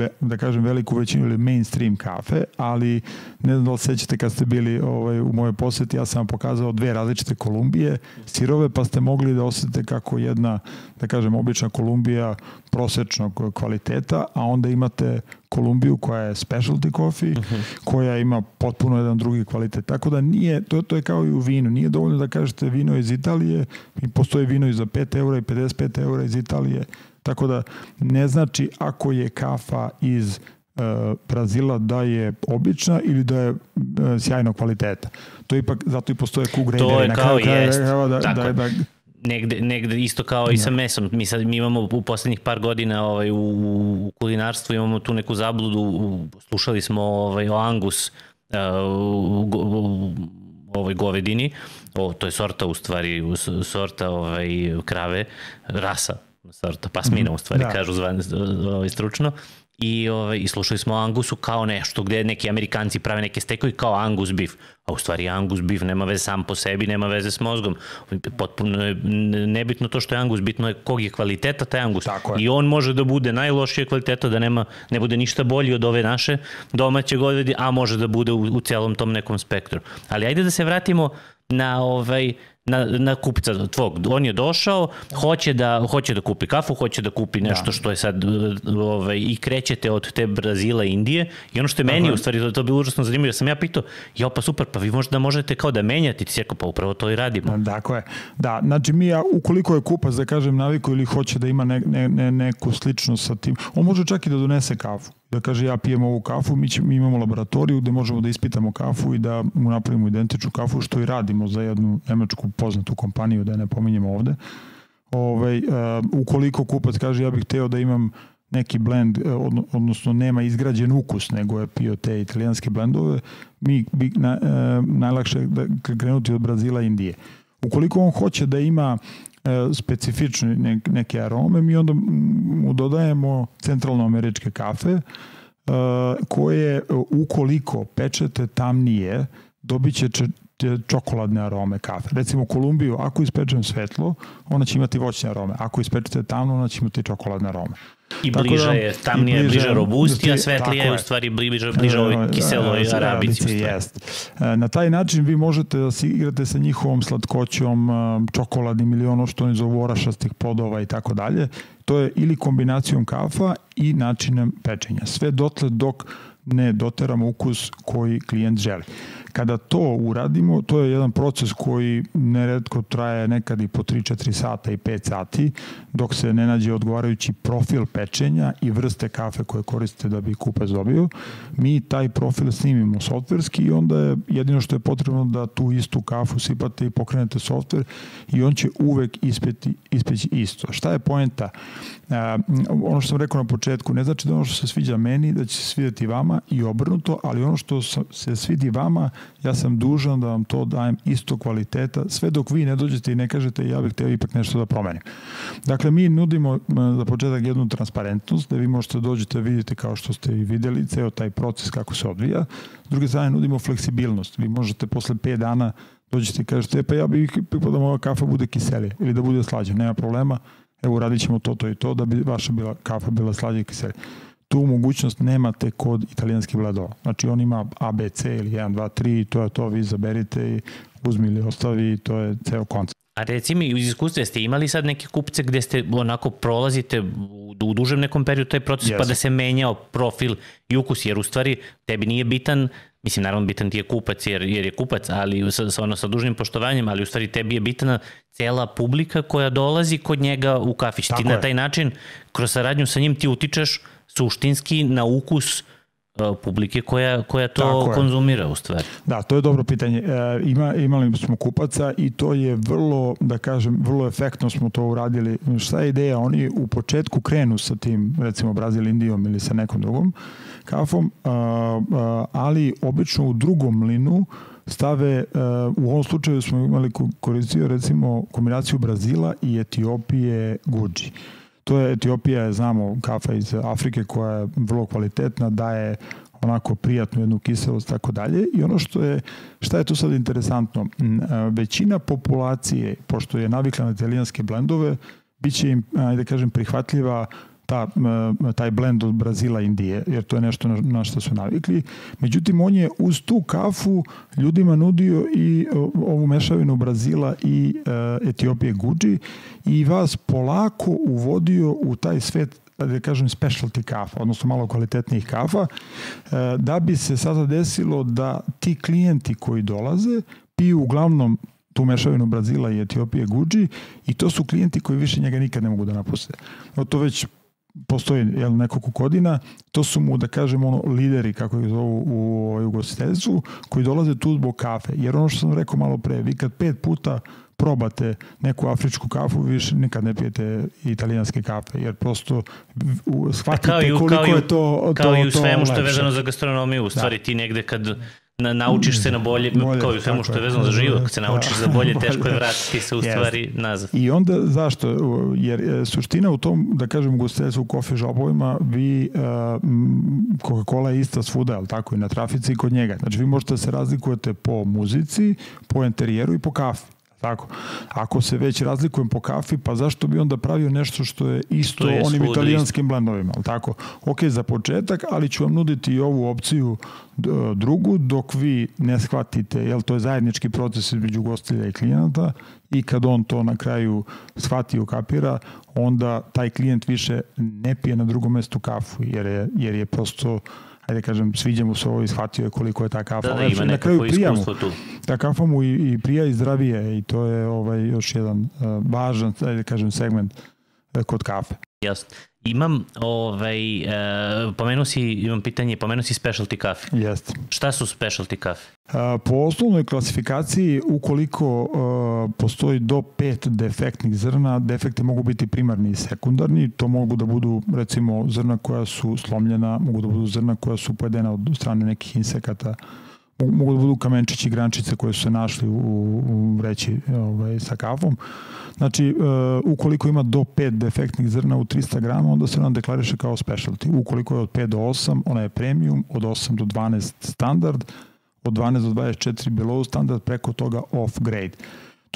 e, da kažem, veliku većinu ili mainstream kafe, ali ne znam da li sećate kad ste bili ovaj, u mojoj poseti, ja sam vam pokazao dve različite Kolumbije, sirove, pa ste mogli da osetite kako jedna, da kažem, obična Kolumbija prosečnog kvaliteta, a onda imate Kolumbiju koja je specialty coffee, uh -huh. koja ima potpuno jedan drugi kvalitet. Tako da nije, to, to je kao i u vinu, nije dovoljno da kažete vino iz Italije, i postoji vino i za 5 eura i 55 eura iz Italije, Tako da ne znači ako je kafa iz e, Brazila da je obična ili da je e, sjajnog kvaliteta. To ipak, zato i postoje graderi. To je na kao jest. Da, da, Tako. Da, da, negde, negde isto kao i sa da. mesom. Mi sad mi imamo u poslednjih par godina ovaj, u, u kulinarstvu imamo tu neku zabludu. U, slušali smo ovaj, o Angus uh, u, u, u ovoj govedini. O, to je sorta u stvari, sorta ovaj, krave, rasa sorta pasmina u stvari da. kažu zvan, ovaj, stručno i, ovaj, i slušali smo o Angusu kao nešto gde neki Amerikanci prave neke stekovi kao Angus beef, a u stvari Angus beef nema veze sam po sebi, nema veze s mozgom. Potpuno je nebitno to što je Angus, bitno je kog je kvaliteta taj Angus. I on može da bude najlošije kvaliteta, da nema, ne bude ništa bolji od ove naše domaće govedi, a može da bude u, u celom tom nekom spektru. Ali ajde da se vratimo na ovaj na, na kupca tvog. On je došao, hoće da, hoće da kupi kafu, hoće da kupi nešto da. što je sad ovaj, i krećete od te Brazila i Indije i ono što je meni, Aha. u stvari, to, to je bilo užasno zanimljivo, sam ja pitao, jo pa super, pa vi možda možete kao da menjate, ti si rekao, pa upravo to i radimo. Dakle, da, znači mi, ja, ukoliko je kupac, da kažem, naviku ili hoće da ima ne, ne, ne, neku sličnost sa tim, on može čak i da donese kafu da kaže ja pijem ovu kafu, mi, će, mi imamo laboratoriju gde možemo da ispitamo kafu i da mu napravimo identičnu kafu, što i radimo za jednu nemačku poznatu kompaniju, da je ne pominjemo ovde. Ove, ovaj, uh, ukoliko kupac kaže ja bih hteo da imam neki blend, e, odnosno nema izgrađen ukus, nego je pio te italijanske blendove, mi bi na, uh, najlakše da krenuti od Brazila i Indije. Ukoliko on hoće da ima E, specifične neke arome, mi onda mu dodajemo centralnoameričke kafe, e, koje ukoliko pečete tamnije, dobit će čokoladne arome kafe. Recimo u Kolumbiju, ako ispečem svetlo, ona će imati voćne arome. Ako ispečete tamno, ona će imati čokoladne arome. I bliže da, je, tamnije je bliže robusti, a svetlije je u stvari bliže, bliže ovoj kiseloj arabici. Jest. E, na taj način vi možete da se igrate sa njihovom slatkoćom, e, čokoladnim ili ono što oni zovu orašastih plodova i tako dalje. To je ili kombinacijom kafa i načinom pečenja. Sve dotle dok ne doteramo ukus koji klijent želi. Kada to uradimo, to je jedan proces koji neredko traje nekad i po 3-4 sata i 5 sati, dok se ne nađe odgovarajući profil pečenja i vrste kafe koje koristite da bi kupac dobio. Mi taj profil snimimo softverski i onda je jedino što je potrebno da tu istu kafu sipate i pokrenete softver i on će uvek ispeti, ispeći isto. Šta je poenta? A, ono što sam rekao na početku, ne znači da ono što se sviđa meni, da će se svidjeti vama i obrnuto, ali ono što se svidi vama ja sam dužan da vam to dajem isto kvaliteta, sve dok vi ne dođete i ne kažete ja bih teo ipak nešto da promenim. Dakle, mi nudimo za početak jednu transparentnost, da vi možete da dođete vidite kao što ste i videli, ceo taj proces kako se odvija. S druge strane, nudimo fleksibilnost. Vi možete posle 5 dana dođete i kažete, e, pa ja bih da ova kafa bude kiselija ili da bude slađa, nema problema, evo radit ćemo to, to i to, da bi vaša bila, kafa bila slađa i kiselija tu mogućnost nemate kod italijanskih vladova. Znači on ima ABC ili 1, 2, 3 to je to, vi zaberite i uzmi ili ostavi i to je ceo koncept. A reci mi, iz iskustva ste imali sad neke kupce gde ste onako prolazite u, u dužem nekom periodu taj proces yes. pa da se menjao profil i ukus, jer u stvari tebi nije bitan mislim naravno bitan ti je kupac jer, jer je kupac, ali sa, sa, ono, sa dužnim poštovanjem, ali u stvari tebi je bitna cela publika koja dolazi kod njega u kafić. Tako ti je. na taj način, kroz saradnju sa njim ti utičeš suštinski na ukus publike koja, koja to konzumira u stvari. Da, to je dobro pitanje. E, ima, imali smo kupaca i to je vrlo, da kažem, vrlo efektno smo to uradili. Šta je ideja? Oni u početku krenu sa tim, recimo Brazil Indijom ili sa nekom drugom kafom, a, a, ali obično u drugom mlinu stave, uh, u ovom slučaju smo imali koristio recimo kombinaciju Brazila i Etiopije Guđi. To je Etiopija, znamo, kafa iz Afrike koja je vrlo kvalitetna, daje onako prijatnu jednu kiselost tako dalje. I ono što je šta je tu sad interesantno? Većina populacije pošto je navikla na italijanske blendove biće im ajde da kažem prihvatljiva ta, taj blend od Brazila i Indije, jer to je nešto na, na što su navikli. Međutim, on je uz tu kafu ljudima nudio i ovu mešavinu Brazila i uh, Etiopije Guđi i vas polako uvodio u taj svet da kažem specialty kafa, odnosno malo kvalitetnijih kafa, da bi se sada desilo da ti klijenti koji dolaze piju uglavnom tu mešavinu Brazila i Etiopije Guđi i to su klijenti koji više njega nikad ne mogu da napuste. No, to već postoji jel, nekoliko godina, to su mu, da kažem, ono, lideri, kako ih zovu u, u ugostiteljstvu, koji dolaze tu zbog kafe. Jer ono što sam rekao malo pre, vi kad pet puta probate neku afričku kafu, više nikad ne pijete italijanske kafe, jer prosto shvatite kao i, koliko kao je to Kao to, i u svemu što je vezano za gastronomiju, u stvari da. ti negde kad na, naučiš se na bolje, bolje kao i svemu što je vezano za život, kad se naučiš da. za bolje, teško je vratiti se u stvari yes. nazad. I onda zašto? Jer e, suština u tom, da kažem, u gostiteljstvu u kofe žobovima, vi, uh, Coca-Cola je ista svuda, ali tako i na trafici i kod njega. Znači vi možete da se razlikujete po muzici, po interijeru i po kafi. Tako. Ako se već razlikujem po kafi, pa zašto bi onda pravio nešto što je isto je onim italijanskim blendovima, tako? Ok, za početak, ali ću vam nuditi i ovu opciju drugu, dok vi ne shvatite, jel to je zajednički proces između gostilja i klijenata i kad on to na kraju shvati i ukapira, onda taj klijent više ne pije na drugom mestu kafu, jer je, jer je prosto ajde kažem, sviđa mu se ovo i shvatio je koliko je ta kafa. Da, da, ima na kraju prija mu. Tu. Ta kafa mu i, i prija i zdravije i to je ovaj, još jedan uh, važan, ajde kažem, segment uh, kod kafe. Jasno. Imam, ovaj, e, pomenuo si, imam pitanje, pomenuo si specialty kafe. Jeste. Šta su specialty kafe? Po osnovnoj klasifikaciji, ukoliko uh, postoji do pet defektnih zrna, defekti mogu biti primarni i sekundarni. To mogu da budu, recimo, zrna koja su slomljena, mogu da budu zrna koja su pojedena od strane nekih insekata, mogu da budu kamenčići i grančice koje su se našli u, u vreći ovaj, sa kafom. Znači, uh, ukoliko ima do 5 defektnih zrna u 300 grama, onda se ona deklariše kao specialty. Ukoliko je od 5 do 8, ona je premium, od 8 do 12 standard, od 12 do 24 below standard, preko toga off grade.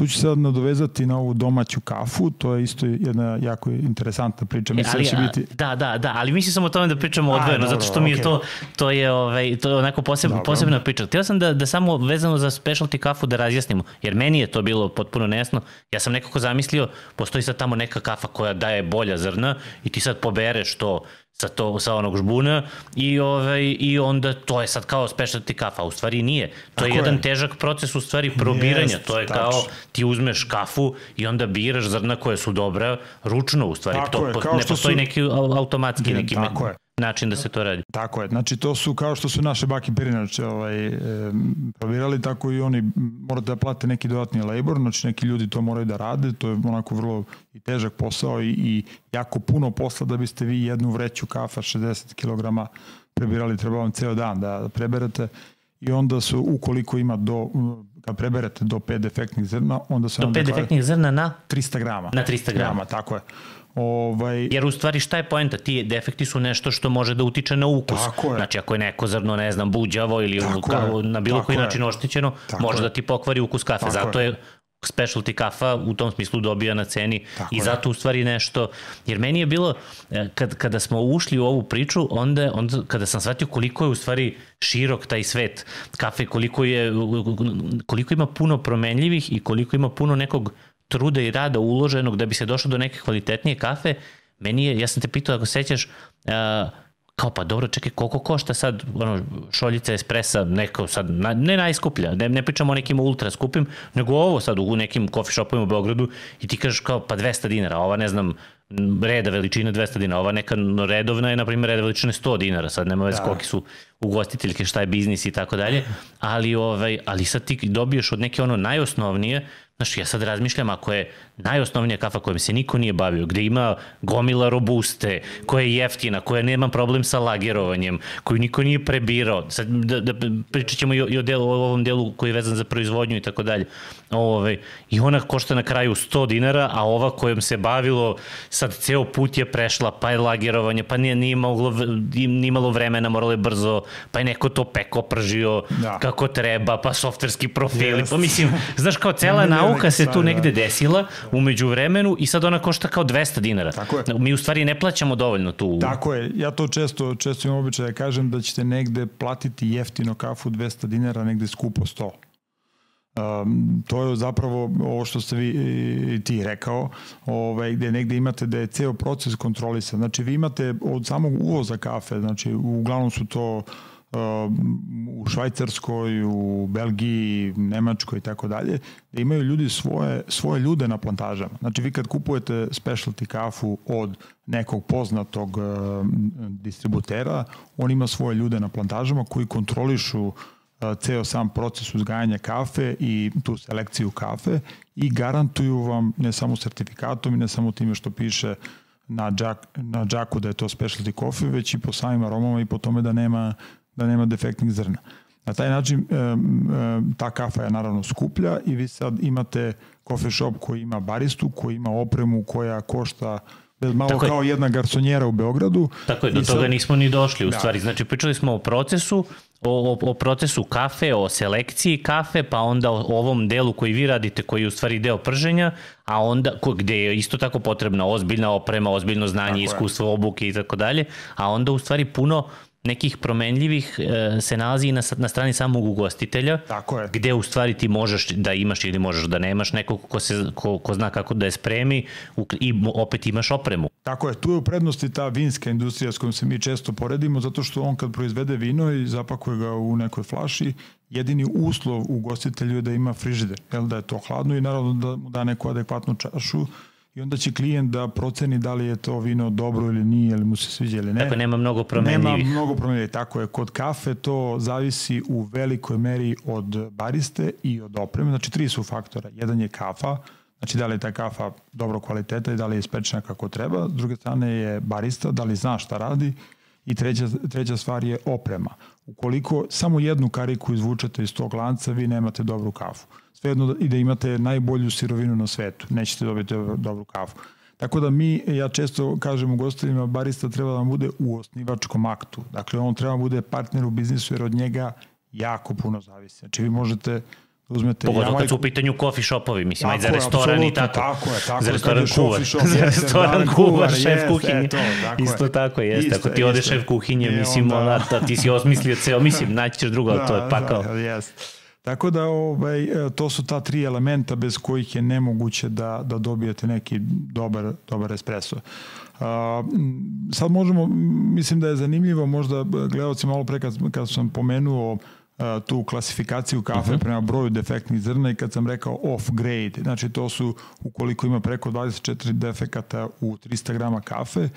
Tu ću se sad nadovezati na ovu domaću kafu, to je isto jedna jako interesantna priča. Mislim e, ali, da će biti... Da, da, da, ali mislim samo o tome da pričamo odvojeno, zato što mi je okay. to, to je, ovaj, to je onako poseb, dobro. posebna priča. Htio sam da, da samo vezano za specialty kafu da razjasnimo, jer meni je to bilo potpuno nesno. Ja sam nekako zamislio, postoji sad tamo neka kafa koja daje bolja zrna i ti sad pobereš to sa, to, sa onog žbuna i, ovaj, i onda to je sad kao specialty kafa, u stvari nije. To tako je jedan je. težak proces u stvari probiranja, Jest, to je tačno. kao ti uzmeš kafu i onda biraš zrna koje su dobra ručno u stvari. Tako to, je, kao ne postoji su... neki automatski neki tako me, je način da se to radi. Tako je, znači to su kao što su naše baki pirinače ovaj, e, provirali, tako i oni morate da plate neki dodatni labor, znači neki ljudi to moraju da rade, to je onako vrlo i težak posao i, i jako puno posla da biste vi jednu vreću kafa 60 kg prebirali, treba vam ceo dan da preberete i onda su, ukoliko ima do, kad preberete do 5 defektnih zrna, onda se... Do 5 defektnih zrna na? 300 grama. Na 300 grama. grama tako je. Ovaj... Jer u stvari šta je poenta? Ti defekti su nešto što može da utiče na ukus. Tako je. Znači ako je neko zrno, ne znam, buđavo ili kao, na bilo koji je. način oštećeno, Tako može je. da ti pokvari ukus kafe. Tako Zato je, je specialty kafa u tom smislu dobija na ceni Tako i zato je. u stvari nešto, jer meni je bilo, e, kad, kada smo ušli u ovu priču, onda, onda kada sam shvatio koliko je u stvari širok taj svet kafe, koliko, je, koliko ima puno promenljivih i koliko ima puno nekog truda i rada uloženog da bi se došlo do neke kvalitetnije kafe, meni je, ja sam te pitao ako sećaš, uh, kao pa dobro, čekaj, koliko košta sad ono, šoljica espresa, neko sad, na, ne najskuplja, ne, ne pričamo o nekim ultra skupim, nego ovo sad u nekim coffee shopovima u Beogradu i ti kažeš kao pa 200 dinara, ova ne znam, reda veličine 200 dinara. Ova neka redovna je, na primjer, reda veličine 100 dinara. Sad nema veze da. koliki su ugostiteljke, šta je biznis i tako dalje. Ali, ovaj, ali sad ti dobiješ od neke ono najosnovnije, Znaš, ja sad razmišljam ako je najosnovnija kafa kojom se niko nije bavio, gde ima gomila robuste, koja je jeftina, koja nema problem sa lagerovanjem, koju niko nije prebirao. Sad da, da pričat ćemo i o, i o, delu, o ovom delu koji je vezan za proizvodnju i tako dalje. Ove, I ona košta na kraju 100 dinara, a ova kojom se bavilo sad ceo put je prešla, pa je lagerovanje, pa nije, nije, moglo, nije imalo vremena, moralo je brzo, pa je neko to peko pržio da. kako treba, pa softverski profili, yes. pa mislim, znaš kao cela nauka se tu negde da. desila, umeđu vremenu i sad ona košta kao 200 dinara. Tako je. Mi u stvari ne plaćamo dovoljno tu. Tako je. Ja to često, često imam običaj da kažem da ćete negde platiti jeftino kafu 200 dinara, negde skupo 100. Um, to je zapravo ovo što ste vi i ti rekao, ovaj, gde negde imate da je ceo proces kontrolisan. Znači vi imate od samog uvoza kafe, znači uglavnom su to u Švajcarskoj, u Belgiji, Nemačkoj i tako dalje, da imaju ljudi svoje, svoje ljude na plantažama. Znači vi kad kupujete specialty kafu od nekog poznatog uh, distributera, on ima svoje ljude na plantažama koji kontrolišu uh, ceo sam proces uzgajanja kafe i tu selekciju kafe i garantuju vam ne samo sertifikatom i ne samo time što piše na, džak, na džaku da je to specialty coffee, već i po samim aromama i po tome da nema da nema defektnih zrna. Na taj način ta kafa je naravno skuplja i vi sad imate coffee shop koji ima baristu, koji ima opremu koja košta malo Tako kao je. jedna garsonjera u Beogradu. Tako je, do sad, toga nismo ni došli u da. stvari. Znači pričali smo o procesu, o, o, o procesu kafe, o selekciji kafe, pa onda o ovom delu koji vi radite, koji je u stvari deo prženja, a onda ko, gde je isto tako potrebna ozbiljna oprema, ozbiljno znanje, tako iskustvo, je. obuke i tako dalje, a onda u stvari puno nekih promenljivih e, se nalazi na, na strani samog ugostitelja, Tako je. gde u stvari ti možeš da imaš ili možeš da nemaš nekog ko, se, ko, ko zna kako da je spremi i opet imaš opremu. Tako je, tu je u prednosti ta vinska industrija s kojom se mi često poredimo, zato što on kad proizvede vino i zapakuje ga u nekoj flaši, jedini uslov ugostitelju je da ima frižider, jel, da je to hladno i naravno da mu da neku adekvatnu čašu i onda će klijent da proceni da li je to vino dobro ili nije, ili mu se sviđa ili ne. Tako nema mnogo promenljivih. Nema mnogo promenljivih, tako je. Kod kafe to zavisi u velikoj meri od bariste i od opreme. Znači tri su faktora. Jedan je kafa, znači da li je ta kafa dobro kvaliteta i da li je ispečena kako treba. S druge strane je barista, da li zna šta radi. I treća, treća stvar je oprema. Ukoliko samo jednu kariku izvučete iz tog lanca, vi nemate dobru kafu svejedno i da imate najbolju sirovinu na svetu, nećete dobiti dobru kafu. Tako da mi, ja često kažem u gostovima, barista treba da bude u osnivačkom aktu. Dakle, on treba da bude partner u biznisu jer od njega jako puno zavisi. Znači, vi možete da uzmete Pogotovo kad su u pitanju coffee shopovi, mislim, ajde za restoran i tako. Tako je, tako za restoran kuvar. Shop, za restoran kuvar, šef kuhinje. To, tako Isto je. tako jeste. Isto, Ako ti odeš šef kuhinje, mislim, onda... ona, ti si osmislio ceo, mislim, naći ćeš drugo, da, to je pakao. Da, jeste. Tako da ovaj, e, to su ta tri elementa bez kojih je nemoguće da, da dobijete neki dobar, dobar espresso. Uh, sad možemo, mislim da je zanimljivo, možda gledalci malo pre kad, kad sam pomenuo uh, tu klasifikaciju kafe uh mhm. -huh. prema broju defektnih zrna i kad sam rekao off grade, znači to su ukoliko ima preko 24 defekata u 300 grama kafe,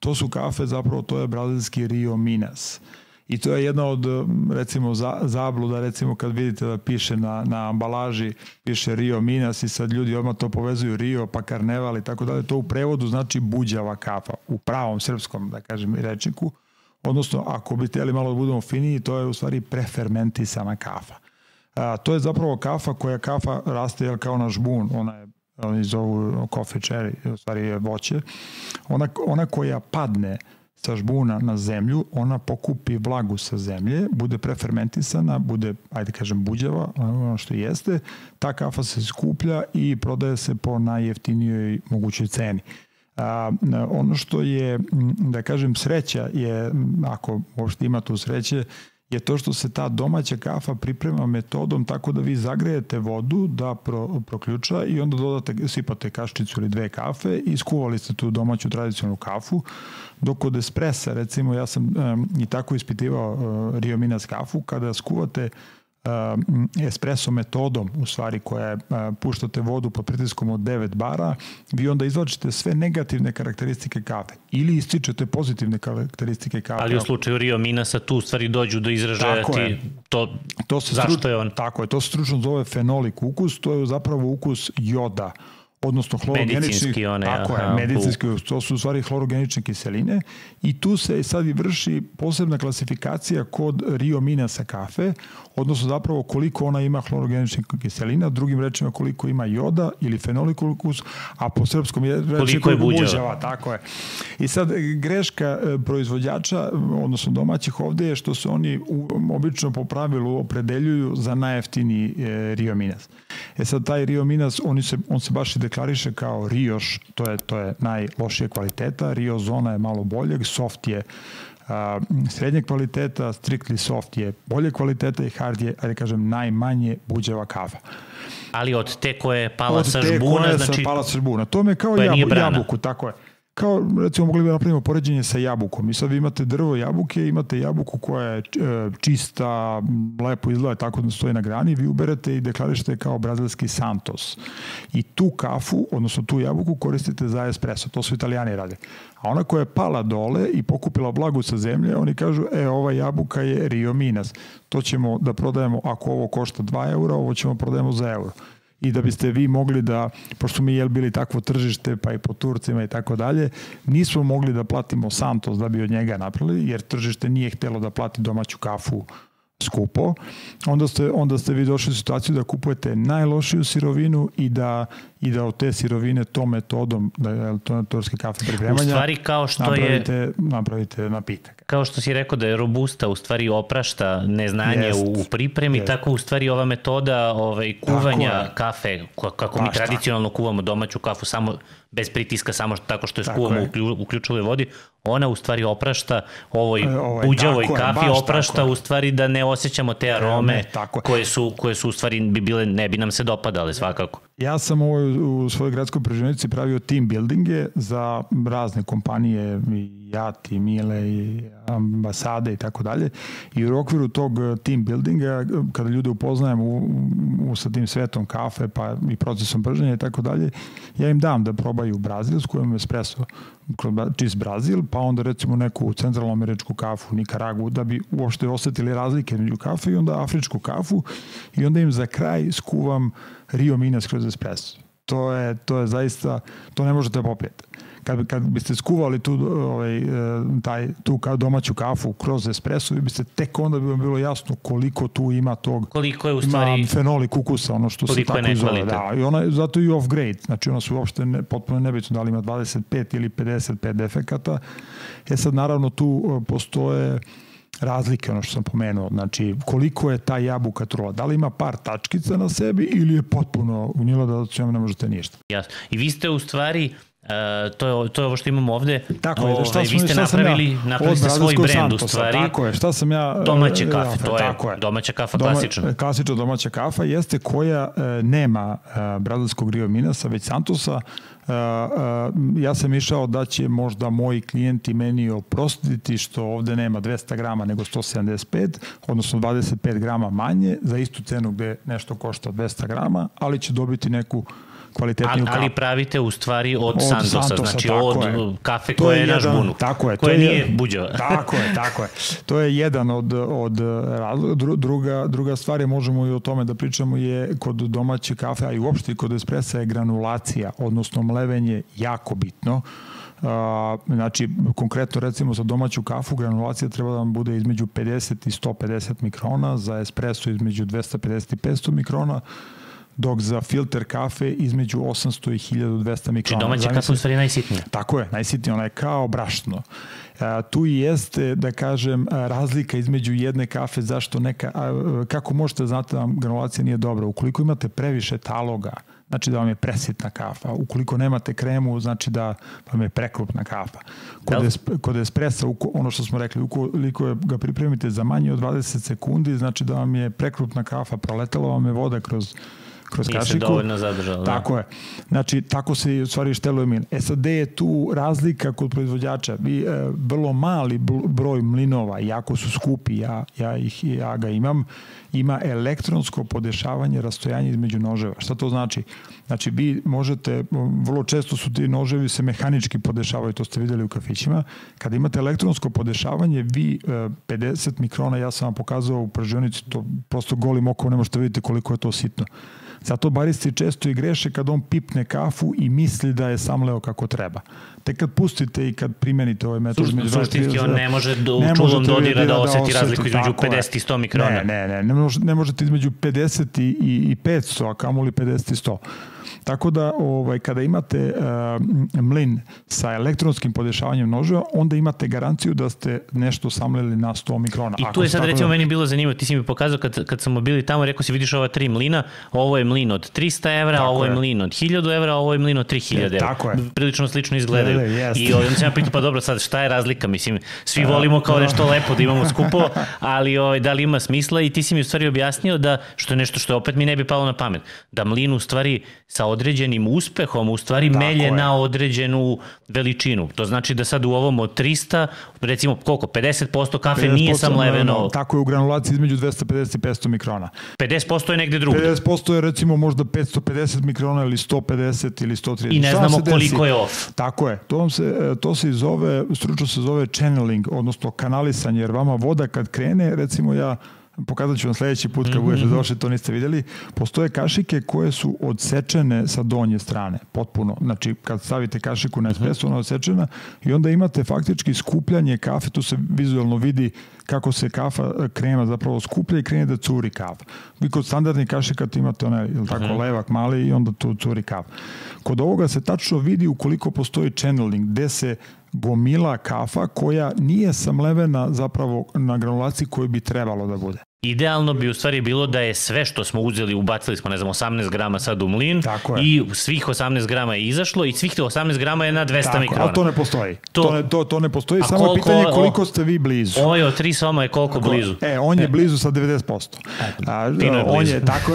to su kafe zapravo, to je brazilski Rio Minas. Uh, I to je jedna od, recimo, za, zabluda, recimo kad vidite da piše na, na ambalaži, piše Rio Minas i sad ljudi odmah to povezuju Rio, pa karneval i tako dalje. To u prevodu znači buđava kafa, u pravom srpskom, da kažem, rečniku. Odnosno, ako bi htjeli malo da budemo finiji, to je u stvari prefermentisana kafa. A, to je zapravo kafa koja kafa raste jel, kao na žbun, ona je oni zovu coffee cherry, u stvari je voće. Ona, ona koja padne, sa žbuna na zemlju, ona pokupi vlagu sa zemlje, bude prefermentisana, bude, ajde kažem, buđava, ono što jeste, ta kafa se skuplja i prodaje se po najjeftinijoj mogućoj ceni. A, ono što je, da kažem, sreća je, ako uopšte ima tu sreće, je to što se ta domaća kafa priprema metodom tako da vi zagrejete vodu da pro, proključa i onda dodate, sipate kaščicu ili dve kafe i skuvali ste tu domaću tradicionalnu kafu. Dok kod espresa, recimo, ja sam um, i tako ispitivao uh, Rio Minas kafu, kada skuvate espresso metodom, u stvari koja je, puštate vodu pod pritiskom od 9 bara, vi onda izvlačite sve negativne karakteristike kafe ili ističete pozitivne karakteristike kafe. Ali u slučaju Rio Minasa tu u stvari dođu do izražaja ti to, to se zašto je on? Tako je, to se stručno zove fenolik ukus, to je zapravo ukus joda odnosno hlorogenični, one, tako aha, je, medicinski, to su u stvari hlorogenične kiseline i tu se sad i vrši posebna klasifikacija kod Rio Minasa kafe, odnosno zapravo koliko ona ima hlorogeničnih kiselina, drugim rečima koliko ima joda ili fenolikulkus, a po srpskom je reči koliko je buđava. buđava. Tako je. I sad greška e, proizvođača, odnosno domaćih ovde je što se oni u, obično po pravilu opredeljuju za najjeftiniji e, Rio Minas. E sad taj Rio Minas, oni se, on se baš i deklariše kao Rioš, to je, to je najlošije kvaliteta, Rio Zona je malo boljeg, soft je a, srednje kvaliteta, strictly soft je bolje kvaliteta i hard je, ajde kažem, najmanje buđava kava. Ali od te koje je pala sa žbuna, od te koje znači... pala sa žbuna. To me kao jabu, jabuku, tako je kao recimo mogli bi da napravimo poređenje sa jabukom i sad vi imate drvo jabuke, imate jabuku koja je e, čista, lepo izgleda tako da stoji na grani, vi uberete i deklarišete kao brazilski Santos. I tu kafu, odnosno tu jabuku koristite za espresso, to su italijani rade. A ona koja je pala dole i pokupila vlagu sa zemlje, oni kažu, e, ova jabuka je Rio Minas. To ćemo da prodajemo, ako ovo košta 2 eura, ovo ćemo prodajemo za euro i da biste vi mogli da, pošto mi je bili takvo tržište, pa i po Turcima i tako dalje, nismo mogli da platimo Santos da bi od njega napravili, jer tržište nije htelo da plati domaću kafu skupo, onda ste, onda ste vi došli u situaciju da kupujete najlošiju sirovinu i da, i da od te sirovine tom metodom, da je turske kafe pripremanja, u stvari kao što napravite, je, napravite napitak. Kao što si rekao da je robusta u stvari oprašta neznanje jest, u pripremi, jest. tako u stvari ova metoda ovaj, kuvanja kafe, kako pa, mi tradicionalno kuvamo domaću kafu, samo bez pritiska, samo što, tako što je skuvamo u uključivoj vodi, ona u stvari oprašta ovoj e, ovaj, buđavoj kafi, je, oprašta tako. u stvari da ne osjećamo te arome ne, tako koje, su, koje su u stvari bi bile, ne bi nam se dopadale svakako. Ja sam ovo u svojoj gradskoj preživnici pravio team buildinge za razne kompanije i Jati, Mile i ambasade i tako dalje. I u okviru tog team buildinga, kada ljude upoznajem u, u, sa tim svetom kafe pa i procesom brženja i tako dalje, ja im dam da probaju brazilsku, imam espresso čist Brazil, pa onda recimo neku centralnoameričku kafu, Nikaragu, da bi uopšte osetili razlike među kafe i onda afričku kafu i onda im za kraj skuvam Rio Minas kroz espresso. To je, to je zaista, to ne možete popijeti kad, kad biste skuvali tu, ovaj, e, taj, tu domaću kafu kroz espresso, vi biste tek onda bi vam bilo jasno koliko tu ima tog koliko je u stvari ima fenoli kukusa, ono što se tako zove. Da, i ona, zato i off grade, znači ona su uopšte ne, potpuno nebitno da li ima 25 ili 55 defekata. E sad naravno tu e, postoje razlike, ono što sam pomenuo, znači koliko je ta jabuka trula, da li ima par tačkica na sebi ili je potpuno unila da od ne možete ništa. Jasno. I vi ste u stvari Uh, to, je, to je ovo što imamo ovde. Tako je, šta, ovaj, vi ste napravili, ja, napravili ste svoj brend Santosa, u stvari. Tako je, šta sam ja... Domaće kafe, ja, to je, tako je domaća kafa Doma, klasična. Klasična domaća kafa jeste koja uh, nema uh, brazilskog Rio Minasa, već Santosa. Uh, uh, ja sam išao da će možda moji klijenti meni oprostiti što ovde nema 200 grama nego 175, odnosno 25 grama manje za istu cenu gde nešto košta 200 grama, ali će dobiti neku kvalitetniju kafu. Ali pravite u stvari od, od Santosa, Santosa znači od je. kafe koje je, je na žbunu, tako je, koje to nije buđava. Tako je, tako je. To je jedan od, od druga, druga stvar je, možemo i o tome da pričamo, je kod domaće kafe, a i uopšte kod espresa je granulacija, odnosno mlevenje jako bitno. Uh, znači, konkretno recimo za domaću kafu granulacija treba da vam bude između 50 i 150 mikrona, za espresso između 250 i 500 mikrona, dok za filter kafe između 800 i 1200 mikrona. Či domaća kafa u stvari najsitnija. Tako je, najsitnija, ona je kao brašno. A, tu i jeste, da kažem, razlika između jedne kafe, zašto neka, a, kako možete znati da vam granulacija nije dobra. Ukoliko imate previše taloga, znači da vam je presitna kafa. Ukoliko nemate kremu, znači da vam je prekrupna kafa. Kod, es, kod espressa, ono što smo rekli, ukoliko ga pripremite za manje od 20 sekundi, znači da vam je prekrupna kafa, proletela vam je voda kroz kroz Nije kašiku. Dovoljno zadržalo. Da. Tako je. Znači, tako se u stvari šteluje mlin. E sad, gde je tu razlika kod proizvođača? Vi, e, vrlo mali broj mlinova, jako su skupi, ja, ja, ih, ja ga imam, ima elektronsko podešavanje rastojanja između noževa. Šta to znači? Znači, vi možete, vrlo često su ti noževi se mehanički podešavaju, to ste videli u kafićima. Kada imate elektronsko podešavanje, vi 50 e, mikrona, ja sam vam pokazao u pržionici, to prosto golim okom ne možete vidjeti koliko je to sitno. Zato baristi često i greše kad on pipne kafu i misli da je samleo kako treba. Tek kad pustite i kad primenite ovaj metod... Suštinski, suštinski on ne može do, u čulom dodira da, da oseti razliku između 50 i 100 mikrona. Ne, ne, ne, ne, ne možete između 50 i, i 500, a kamoli 50 i 100. Tako da ovaj, kada imate uh, mlin sa elektronskim podešavanjem noževa, onda imate garanciju da ste nešto samlili na 100 mikrona. I tu je sad recimo da... meni bilo zanimljivo, ti si mi pokazao kad, kad smo bili tamo, rekao si vidiš ova tri mlina, ovo je mlin od 300 evra, tako ovo je, je mlin od 1000 evra, ovo je mlin od 3000 evra. Tako je. Prilično slično izgledaju. Je, je, I ovdje sam ja pitao, pa dobro, sad šta je razlika? Mislim, svi volimo kao nešto lepo da imamo skupo, ali ovaj, da li ima smisla i ti si mi u stvari objasnio da, što je nešto što opet mi ne bi palo na pamet, da mlin u stvari sa određenim uspehom u stvari Tako melje je. na određenu veličinu. To znači da sad u ovom od 300, recimo koliko, 50% kafe 50% nije samleveno. No, tako je u granulaciji između 250 i 500 mikrona. 50% je negde drugde. 50% je recimo možda 550 mikrona ili 150 ili 130. I ne znamo koliko je off. Tako je. To, se, to se zove, stručno se zove channeling, odnosno kanalisanje, jer vama voda kad krene, recimo ja pokazat ću vam sledeći put kad budete došli, to niste videli, postoje kašike koje su odsečene sa donje strane, potpuno. Znači, kad stavite kašiku na espresso, ona je odsečena i onda imate faktički skupljanje kafe, tu se vizualno vidi kako se kafa krema zapravo skuplja i krene da curi kafa. Vi kod standardnih kašika imate onaj, ili tako, mhm. levak mali i onda tu curi kafa. Kod ovoga se tačno vidi ukoliko postoji channeling, gde se gomila kafa koja nije samlevena zapravo na granulaciji koju bi trebalo da bude. Idealno bi u stvari bilo da je sve što smo uzeli, ubacili smo, ne znam, 18 grama sad u mlin i svih 18 grama je izašlo i svih 18 grama je na 200 Tako, mikrona. Ali to ne postoji. To, to, ne, to, to ne postoji, samo koliko, pitanje koliko ste vi blizu. Ovaj od 3 soma je koliko tako, blizu? E, on je blizu sa 90%. A, je on je, tako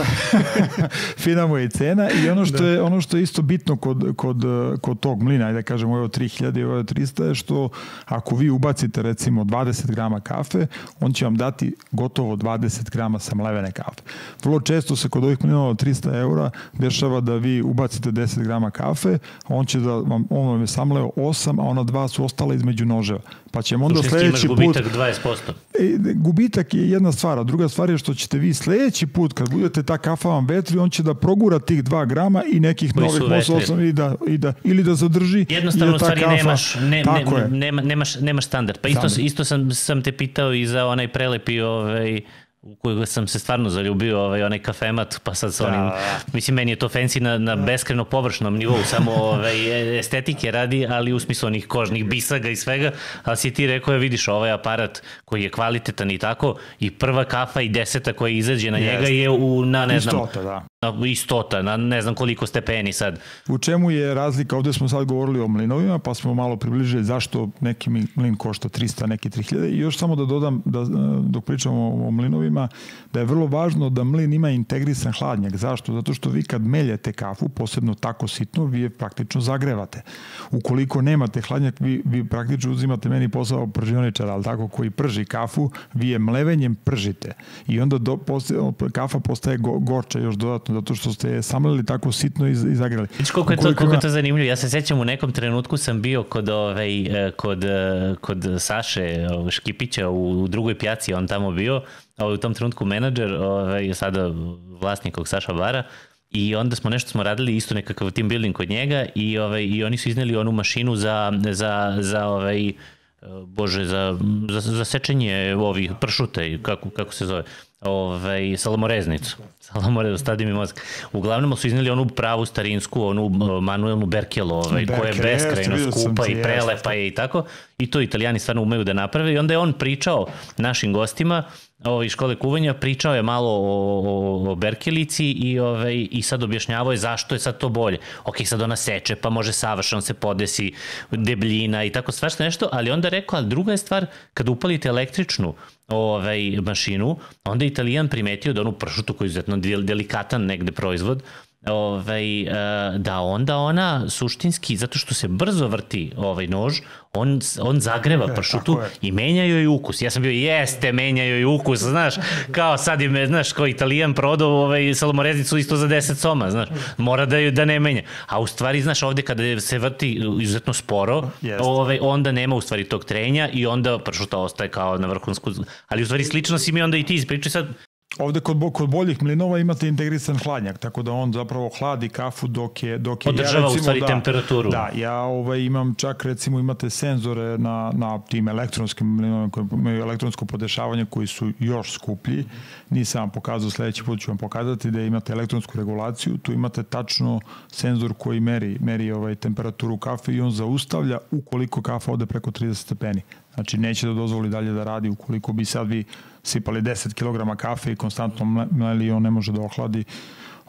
fina mu je cena i ono što, da. je, ono što je isto bitno kod, kod, kod tog mlina, ajde da kažemo ovo 3000 i ovo 300 je što ako vi ubacite recimo 20 grama kafe, on će vam dati gotovo 20 20 grama samlevene kafe. Vrlo često se kod ovih mlinova od 300 eura dešava da vi ubacite 10 grama kafe, on će da vam, on vam je samleo 8, a ona dva su ostala između noževa. Pa ćemo onda sledeći put... gubitak 20%. E, gubitak je jedna stvar, a druga stvar je što ćete vi sledeći put, kad budete ta kafa vam vetri, on će da progura tih 2 grama i nekih Koji novih 8 i da, i da, ili da zadrži. Jednostavno, u stvari, kafa, nemaš, ne, ne, nema, nemaš, nemaš standard. Pa isto, isto sam, sam te pitao i za onaj prelepi ovaj, u kojeg sam se stvarno zaljubio, ovaj, onaj kafemat, pa sad sa onim, da, da. mislim, meni je to fancy na, na beskreno površnom nivou, samo ovaj, estetike radi, ali u smislu onih kožnih bisaga i svega, ali si ti rekao, je, vidiš ovaj aparat koji je kvalitetan i tako, i prva kafa i deseta koja izađe na njega je u, na, ne znam, Istota, da. istota, na ne znam koliko stepeni sad. U čemu je razlika, ovde smo sad govorili o mlinovima, pa smo malo približili zašto neki mlin košta 300, neki 3000 i još samo da dodam, da, dok pričamo o mlinovima, da je vrlo važno da mlin ima integrisan hladnjak. Zašto? Zato što vi kad meljete kafu, posebno tako sitno, vi je praktično zagrevate. Ukoliko nemate hladnjak, vi, vi praktično uzimate meni posao pržioničara, ali tako, koji prži kafu, vi je mlevenjem pržite. I onda do, postaje, kafa postaje go, gorča još dodatno zato što ste samlili tako sitno i, i zagrali. Viš koliko je to, koliko je to zanimljivo. Ja se sećam u nekom trenutku sam bio kod, ovaj, e, kod, e, kod Saše Škipića u, u drugoj pjaci, on tamo bio, ovaj, u tom trenutku menadžer, ovaj, sada vlasnik ovog Saša Bara, I onda smo nešto smo radili isto nekakav team building kod njega i ovaj i oni su izneli onu mašinu za za za ovaj bože za za, za sečenje ovih pršuta i kako kako se zove ovaj, salamoreznicu. Salamoreznicu, stadi mi mozak. Uglavnom su izneli onu pravu starinsku, onu uh, manuelnu Berkelo, ovaj, Berke, koja je beskrajno skupa i prelepa je i tako. I to italijani stvarno umeju da naprave. I onda je on pričao našim gostima ovaj, škole kuvanja, pričao je malo o, o, o Berkelici i, ovaj, i sad objašnjavao je zašto je sad to bolje. Ok, sad ona seče, pa može savršeno se podesi debljina i tako svašta nešto, ali onda rekao, ali druga je stvar, kada upalite električnu, ovaj, mašinu, onda je Italijan primetio da onu pršutu koji je izuzetno delikatan negde proizvod, ovaj, e, da onda ona suštinski, zato što se brzo vrti ovaj nož, on, on zagreva e, pršutu i menja joj ukus. Ja sam bio, jeste, menja joj ukus, znaš, kao sad je, znaš, kao italijan prodao ovaj, salomoreznicu isto za 10 soma, znaš, mora da, ju, da ne menja. A u stvari, znaš, ovde kada se vrti izuzetno sporo, ovaj, onda nema u stvari tog trenja i onda pršuta ostaje kao na vrhunsku, ali u stvari slično si mi onda i ti ispričaj sad, Ovde kod, kod boljih mlinova imate integrisan hladnjak, tako da on zapravo hladi kafu dok je... Dok je Održava ja, recimo, u stvari da, temperaturu. Da, ja ovaj, imam čak recimo imate senzore na, na tim elektronskim mlinovima koji imaju elektronsko podešavanje koji su još skuplji. Nisam vam pokazao, sledeći put ću vam pokazati da imate elektronsku regulaciju, tu imate tačno senzor koji meri, meri ovaj, temperaturu kafe i on zaustavlja ukoliko kafa ode preko 30 stepeni. Znači neće da dozvoli dalje da radi ukoliko bi sad vi sipali 10 kg kafe i konstantno mleli on ne može da ohladi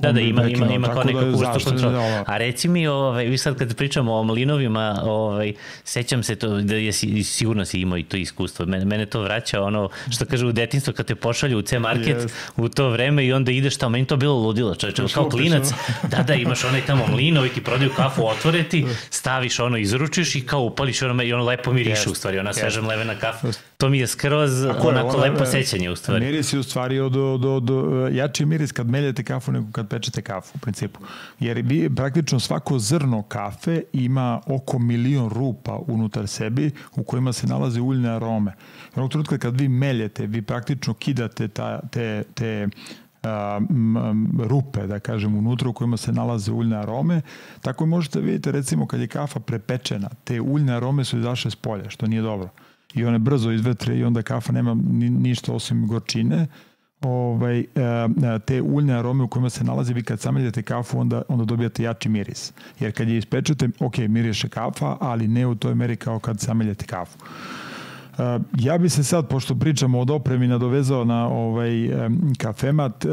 Da, da, ima, ima, ima kao neka da vrsta kontrola. A reci mi, ovaj, vi sad kad pričamo o mlinovima, ovaj, sećam se to, da je, sigurno si imao i to iskustvo. Mene, mene to vraća ono, što kaže u detinstvu, kad te pošalju u C-market yes. u to vreme i onda ideš tamo, meni to bilo ludilo, čoveče, kao klinac, da, da, imaš onaj tamo mlino i ti prodaju kafu, otvore ti, staviš ono, izručiš i kao upališ ono, i ono lepo miriše yes. u stvari, ona sveža mlevena kafa. To mi je skroz onako ona, lepo sećanje u stvari. Miris je u stvari od, od, od, od jači miris kad meljete kafu nego kad pečete kafu u principu. Jer vi praktično svako zrno kafe ima oko milion rupa unutar sebi u kojima se nalaze uljne arome. Onog trenutka kad vi meljete, vi praktično kidate ta, te, te a, m, rupe, da kažem, unutra u kojima se nalaze uljne arome. Tako možete vidjeti, recimo, kad je kafa prepečena, te uljne arome su izašle s polja, što nije dobro. I one brzo izvetre i onda kafa nema ni, ništa osim gorčine ovaj, e, e, te uljne arome u kojima se nalazi, vi kad sameljate kafu, onda, onda dobijate jači miris. Jer kad je ispečete, ok, miriše kafa, ali ne u toj meri kao kad sameljate kafu. Uh, ja bi se sad, pošto pričamo o opremi, nadovezao na ovaj kafemat.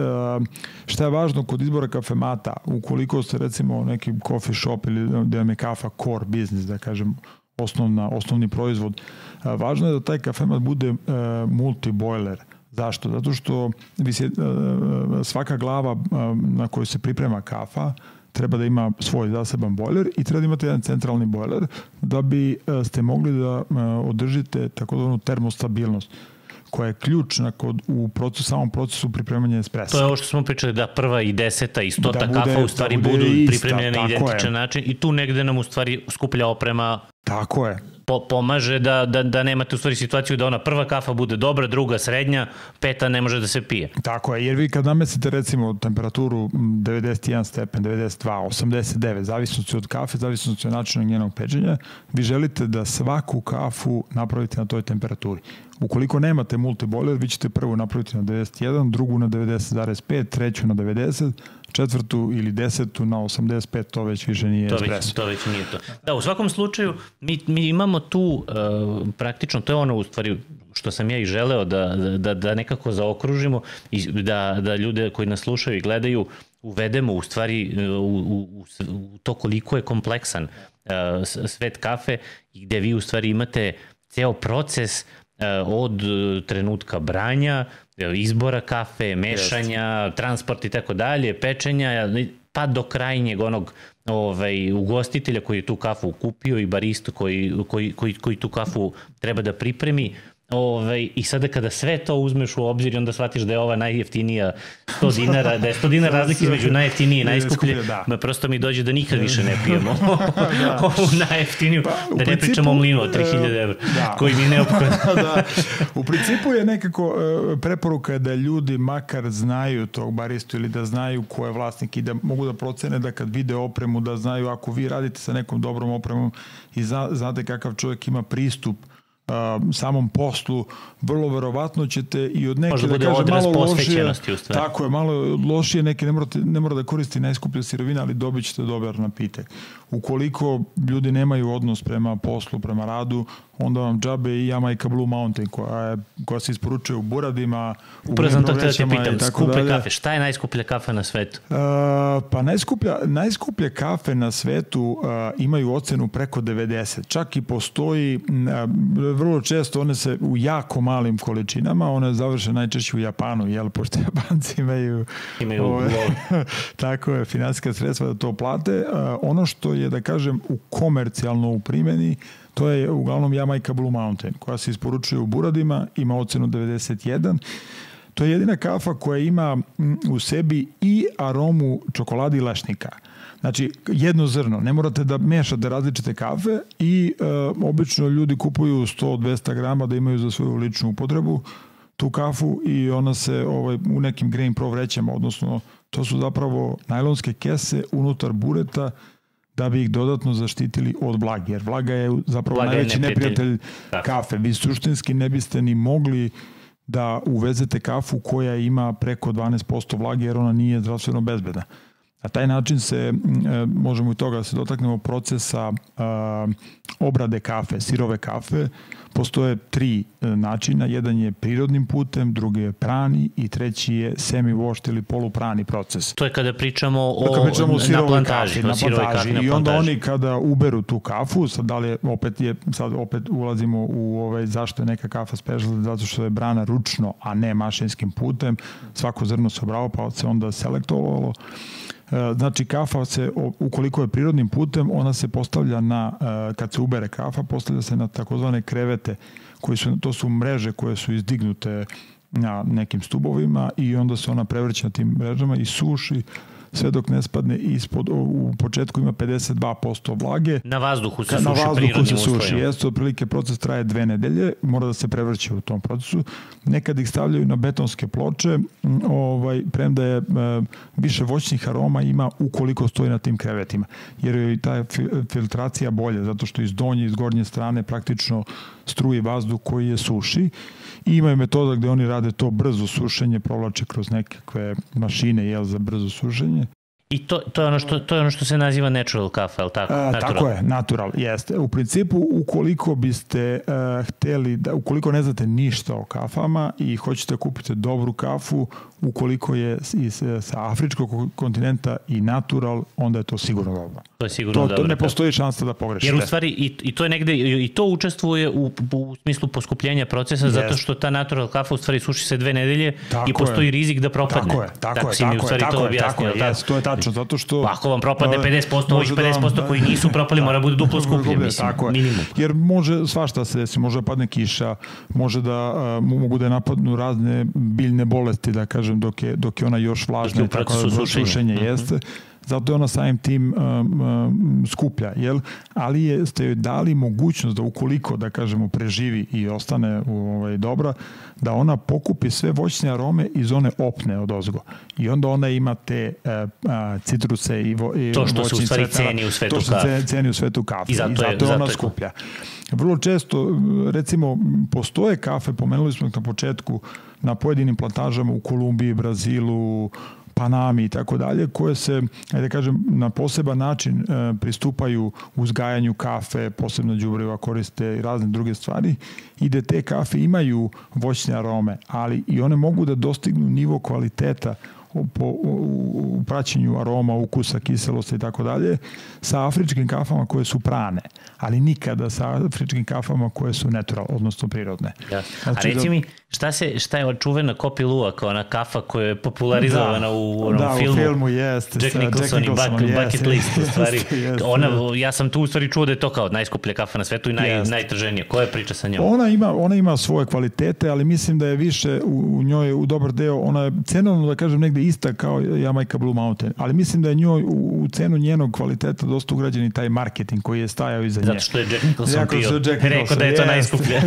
Šta je važno kod izbora kafemata? Ukoliko ste recimo neki coffee shop ili da vam je kafa core business, da kažem, osnovna, osnovni proizvod, uh, važno je da taj kafemat bude multi-boiler. Uh, Zašto? Zato što vi se, e, svaka glava e, na kojoj se priprema kafa treba da ima svoj zaseban bojler i treba da imate jedan centralni bojler da bi e, ste mogli da održite takozvanu termostabilnost koja je ključna kod, u procesu, samom procesu pripremanja espressa. To je ovo što smo pričali, da prva i deseta i stota da bude, kafa u stvari da budu ista, pripremljene na identičan je. način i tu negde nam u stvari skuplja oprema Tako je po, pomaže da, da, da nemate u stvari situaciju da ona prva kafa bude dobra, druga srednja, peta ne može da se pije. Tako je, jer vi kad namestite recimo temperaturu 91 stepen, 92, 89, zavisnosti od kafe, zavisnosti od načina njenog pečenja, vi želite da svaku kafu napravite na toj temperaturi. Ukoliko nemate multibojler, vi ćete prvu napraviti na 91, drugu na 90,5, treću na 90, četvrtu ili desetu na 85, to već više nije to espresso. Već, to već nije to. Da, u svakom slučaju, mi, mi imamo tu uh, praktično, to je ono u stvari što sam ja i želeo da, da, da nekako zaokružimo i da, da ljude koji nas slušaju i gledaju uvedemo u stvari uh, u, u, u to koliko je kompleksan uh, svet kafe i gde vi u stvari imate ceo proces uh, od trenutka branja izbora kafe, mešanja, Jest. transport i tako dalje, pečenja, pa do krajnjeg onog ovaj, ugostitelja koji je tu kafu kupio i baristu koji, koji, koji, koji tu kafu treba da pripremi Ovaj, I sada kada sve to uzmeš u obzir i onda shvatiš da je ova najjeftinija 100 dinara, da je 100 dinara razlika između najjeftinije i najskuplje, da. Ma prosto mi dođe da nikad više ne pijemo da. ovu najjeftiniju, pa, da ne principu, pričamo o mlinu od 3000 evra, da. koji mi je neophodan. da. U principu je nekako e, preporuka da ljudi makar znaju tog baristu ili da znaju ko je vlasnik i da mogu da procene da kad vide opremu, da znaju ako vi radite sa nekom dobrom opremom i znate kakav čovjek ima pristup a, samom poslu, vrlo verovatno ćete i od neke, Možda da kažem, malo lošije, tako je, malo lošije, neke ne, morate, ne mora da koristi najskuplje sirovine, ali dobit ćete dobar napitak. Ukoliko ljudi nemaju odnos prema poslu, prema radu, onda vam džabe i Jamaica Blue Mountain koja, je, koja se isporučuje u buradima, u Upravo sam to htio da te pitam, skuplje dalje. kafe, šta je najskuplja kafe na svetu? Uh, pa najskuplja, najskuplje kafe na svetu uh, imaju ocenu preko 90, čak i postoji, uh, vrlo često one se u jako malim količinama, one završe najčešće u Japanu, jel, pošto Japanci imaju, imaju ove, tako je, financijska sredstva da to plate. Ono što je, da kažem, u komercijalno u primjeni, to je uglavnom Jamaica Blue Mountain, koja se isporučuje u buradima, ima ocenu 91, To je jedina kafa koja ima u sebi i aromu čokolade i lešnika. Znači, jedno zrno, ne morate da mešate različite kafe i e, obično ljudi kupuju 100-200 grama da imaju za svoju ličnu upotrebu tu kafu i ona se ovaj, u nekim Grain Pro vrećama, odnosno to su zapravo najlonske kese unutar bureta da bi ih dodatno zaštitili od vlage, jer vlaga je zapravo vlaga najveći je neprijatelj, neprijatelj kafe. Vi suštinski ne biste ni mogli da uvezete kafu koja ima preko 12% vlage jer ona nije zdravstveno bezbedna. Na taj način se, e, možemo i toga da se dotaknemo procesa obrade kafe, sirove kafe. Postoje tri e, načina. Jedan je prirodnim putem, drugi je prani i treći je semi-washed ili poluprani proces. To je kada pričamo o, kada pričamo o na plantaži. Kafi, na plantaži. kafi I onda oni kada uberu tu kafu, sad da li je, opet je, sad opet ulazimo u ovaj, zašto je neka kafa special, zato što je brana ručno, a ne mašinskim putem. Svako zrno se obrao, pa se onda selektovalo znači kafa se, ukoliko je prirodnim putem, ona se postavlja na, e, kad se ubere kafa, postavlja se na takozvane krevete, koji su, to su mreže koje su izdignute na nekim stubovima i onda se ona prevrća na tim mrežama i suši sve dok ne spadne ispod, u početku ima 52% vlage. Na vazduhu se suši Na vazduhu se suši, jeste, otprilike proces traje dve nedelje, mora da se prevrće u tom procesu. Nekad ih stavljaju na betonske ploče, ovaj, premda je e, više voćnih aroma ima ukoliko stoji na tim krevetima, jer je i ta filtracija bolja, zato što iz donje i iz gornje strane praktično struje vazduh koji je suši I imaju metoda gde oni rade to brzo sušenje, provlače kroz nekakve mašine jel, za brzo sušenje. I to, to, je ono što, to je ono što se naziva natural kafe, ali tako? A, tako je, natural, jeste. U principu, ukoliko biste uh, hteli, da, ukoliko ne znate ništa o kafama i hoćete da kupite dobru kafu, ukoliko je iz, sa afričkog kontinenta i natural, onda je to sigurno dobro. To je sigurno to, dobro. To ne postoji šansa da pogrešite. Jer u stvari i, i to je negde, i to učestvuje u, u smislu poskupljenja procesa, yes. zato što ta natural kafa u stvari suši se dve nedelje tako i postoji je. rizik da propadne. Tako je, tako, tako je, tako, je, tako, je, tako je, yes, to je tačno, zato što... Pa ako vam propadne 50%, ovih 50% da, koji nisu propali mora bude duplo skuplje, mislim, tako je. minimum. Jer može svašta se desi, može da padne kiša, može da uh, mogu da napadnu razne biljne bolesti, da kažem, dok je, dok je ona još vlažna i tako da sušenje, -hmm. jeste zato je ona samim tim um, um, skuplja, jel? ali je, ste joj dali mogućnost da ukoliko, da kažemo, preživi i ostane ovaj, dobra, da ona pokupi sve voćne arome iz one opne od ozgo. I onda ona ima te uh, uh, citruse i, vo, i to što se u stvari ceni u svetu kafe. To što se ceni u svetu kafe. I zato, I zato je, zato ona zato skuplja. Vrlo često, recimo, postoje kafe, pomenuli smo na početku, na pojedinim plantažama u Kolumbiji, Brazilu, Panami i tako dalje, koje se, ajde kažem, na poseban način e, pristupaju uzgajanju kafe, posebno đubriva koriste i razne druge stvari i da te kafe imaju voćne arome, ali i one mogu da dostignu nivo kvaliteta po, u, praćenju aroma, ukusa, kiselosti i tako dalje, sa afričkim kafama koje su prane, ali nikada sa afričkim kafama koje su natural, odnosno prirodne. Da. Znači, A reci da... mi, šta, se, šta je očuvena Kopi Lua kao ona kafa koja je popularizovana da, u onom da, filmu? Da, u filmu jeste. Jack Nicholson i Bucket, jest, bucket List, u stvari. Jeste, jeste, ona, ja sam tu u stvari čuo da je to kao najskuplja kafa na svetu i naj, jest. najtrženija. Koja je priča sa njom? Ona ima, ona ima svoje kvalitete, ali mislim da je više u, u njoj, u dobar deo, ona je cenovno, da kažem, negde ista kao Jamaica Blue Mountain, ali mislim da je njoj u, u cenu njenog kvaliteta dosta ugrađen i taj marketing koji je stajao iza nje. Zato što je Jack Nicholson. Jack Rekao da je to yes. najskuplje.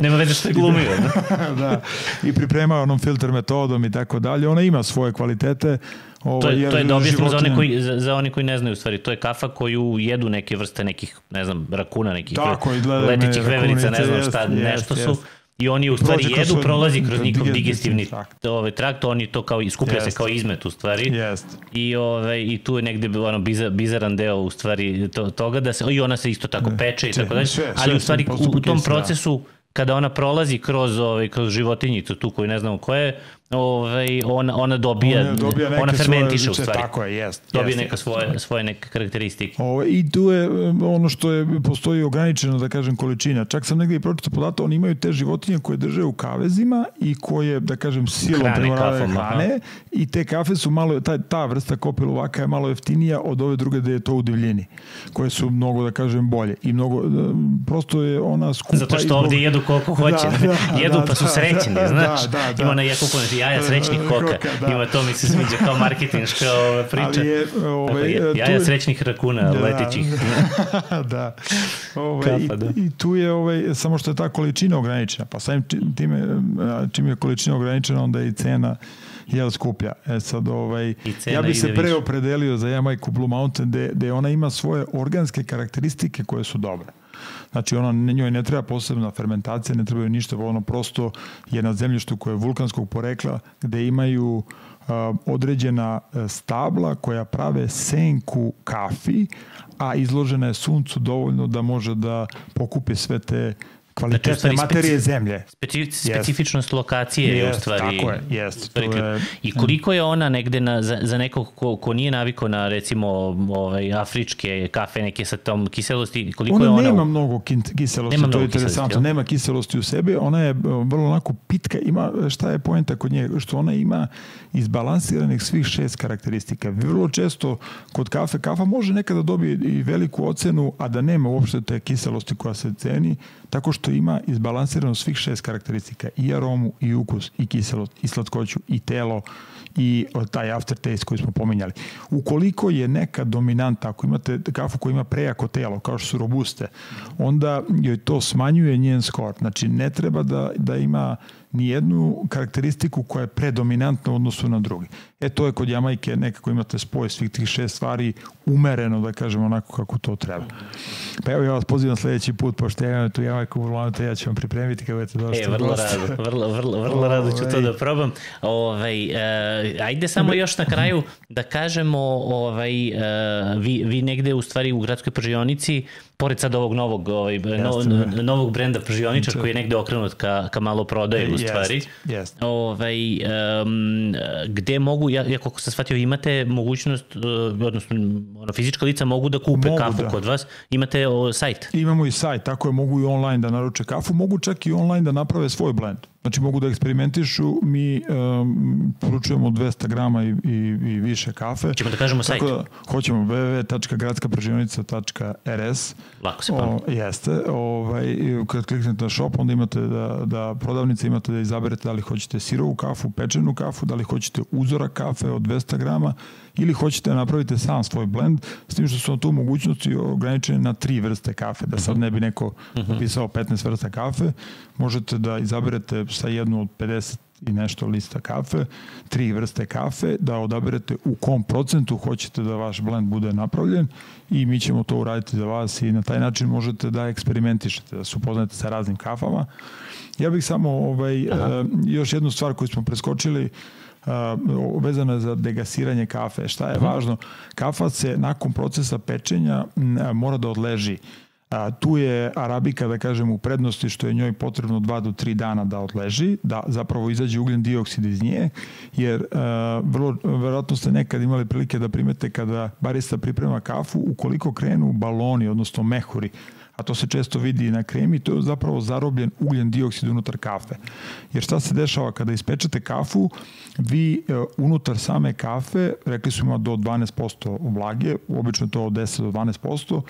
Nema veze što je glumio. da. I pripremao onom filter metodom i tako dalje. Ona ima svoje kvalitete. Ovo, to je, to je da objasnimo za, one koji, za, za oni koji ne znaju u stvari. To je kafa koju jedu neke vrste nekih, ne znam, rakuna, nekih Tako, letećih veverica, ne znam šta, jest, nešto jest, su. I oni u stvari Prođe jedu, prolazi kroz njihov digestivni trakt. Ovaj, trakt, oni to kao, iskuplja yes. se kao izmet u stvari. Yes. I, ovaj, I tu je negde ono, bizar, bizaran deo u stvari to, toga da se, i ona se isto tako peče i tako dalje. Ali u stvari u, u tom procesu kada ona prolazi kroz ovaj kroz životinjicu tu koju ne znamo ko je, ovaj, ona, ona dobija, ona, dobija ona fermentiše svoje, u stvari. Tako je, jest. Dobije jest, neka svoje, svoje neke karakteristike. Ovo, ovaj, I tu je ono što je, postoji ograničeno, da kažem, količina. Čak sam negde i pročito podatak, oni imaju te životinje koje drže u kavezima i koje, da kažem, silom premorave hrane aha. i te kafe su malo, ta, ta vrsta kopiluvaka je malo jeftinija od ove druge gde je to u divljini, koje su mnogo, da kažem, bolje. I mnogo, prosto je ona skupa. Zato što ovde jedu koliko hoće. Da, da, jedu da, pa su da, srećni, da, znaš. Da, da, da. Ima na jako puno jaja srećnih koka. koka da. Ima to mi se sviđa kao marketinška priča. Ali je, ove, je, jaja tu... srećnih rakuna, da, letećih. da. Ove, Kapa, da. I, I tu je, ove, samo što je ta količina ograničena. Pa samim time, čim je količina ograničena, onda je i cena jel skuplja. E sad, ovaj, ja bih se pre opredelio za Jamaica Blue Mountain, gde, gde ona ima svoje organske karakteristike koje su dobre. Znači ona njoj ne treba posebna fermentacija, ne treba ništa, ono prosto je na zemljištu koje je vulkanskog porekla gde imaju a, određena e, stabla koja prave senku kafi, a izložena je suncu dovoljno da može da pokupe sve te kvalitetne znači, materije speci, zemlje. Speci, specifičnost yes. lokacije je u stvari... Tako je, jest. Je, I koliko je ona negde na, za, za nekog ko, ko nije naviko na recimo ovaj, afričke kafe neke sa tom kiselosti, koliko ona je ona... nema mnogo kiselosti, nema to je interesantno. Nema kiselosti u sebi, ona je vrlo onako pitka. Ima, šta je poenta kod nje? Što ona ima izbalansiranih svih šest karakteristika. Vrlo često kod kafe, kafa može nekada dobije i veliku ocenu, a da nema uopšte te kiselosti koja se ceni, tako što ima izbalansirano svih šest karakteristika, i aromu, i ukus, i kiselost, i slatkoću, i telo, i taj aftertaste koji smo pominjali. Ukoliko je neka dominanta, ako imate kafu koja ima prejako telo, kao što su robuste, onda joj to smanjuje njen skor. Znači, ne treba da, da ima ni jednu karakteristiku koja je predominantna u odnosu na drugi. E to je kod Jamajke nekako imate spoj svih tih šest stvari umereno, da kažemo onako kako to treba. Pa evo ja vas pozivam sledeći put, pošto ja imam tu Jamajku u Vlanute, ja ću vam pripremiti kako budete došli. E, vrlo rado, vrlo, vrlo, vrlo rado ću to da probam. Ovaj, uh, ajde samo još na kraju da kažemo, ovaj, uh, vi, vi negde u stvari u gradskoj pržionici pored sad ovog novog, ovaj, no, novog brenda pržioničar koji je negde okrenut ka, ka malo prodaju u stvari. Jest, jest. Ovaj, um, gde mogu, ja, ja koliko sam shvatio, imate mogućnost, uh, odnosno ono, fizička lica mogu da kupe mogu, kafu da. kod vas, imate o, sajt. Imamo i sajt, tako je, mogu i online da naruče kafu, mogu čak i online da naprave svoj blend. Znači mogu da eksperimentišu, mi um, poručujemo 200 grama i, i, i više kafe. Ćemo da kažemo sajt. Da, hoćemo www.gradskapražionica.rs Lako se pamati. Jeste, ovaj, kad kliknete na shop, onda imate da, da prodavnice imate da izaberete da li hoćete sirovu kafu, pečenu kafu, da li hoćete uzora kafe od 200 grama ili hoćete da napravite sam svoj blend, s tim što su tu mogućnosti ograničene na tri vrste kafe, da sad ne bi neko mhm. napisao 15 vrsta kafe, možete da izaberete sa jednu od 50 i nešto lista kafe, tri vrste kafe, da odaberete u kom procentu hoćete da vaš blend bude napravljen i mi ćemo to uraditi za vas i na taj način možete da eksperimentišete, da se upoznate sa raznim kafama. Ja bih samo ovaj, uh, još jednu stvar koju smo preskočili, uh, vezano za degasiranje kafe. Šta je uh mhm. važno? Kafa se nakon procesa pečenja mora da odleži. A, tu je Arabika, da kažem, u prednosti što je njoj potrebno 2 do 3 dana da odleži, da zapravo izađe ugljen dioksid iz nje, jer a, vrlo, verovatno ste nekad imali prilike da primete kada barista priprema kafu, ukoliko krenu baloni, odnosno mehuri, a to se često vidi na kremi, to je zapravo zarobljen ugljen dioksid unutar kafe. Jer šta se dešava kada ispečete kafu, vi e, unutar same kafe, rekli su ima do 12% vlage, obično to od 10 do 12%,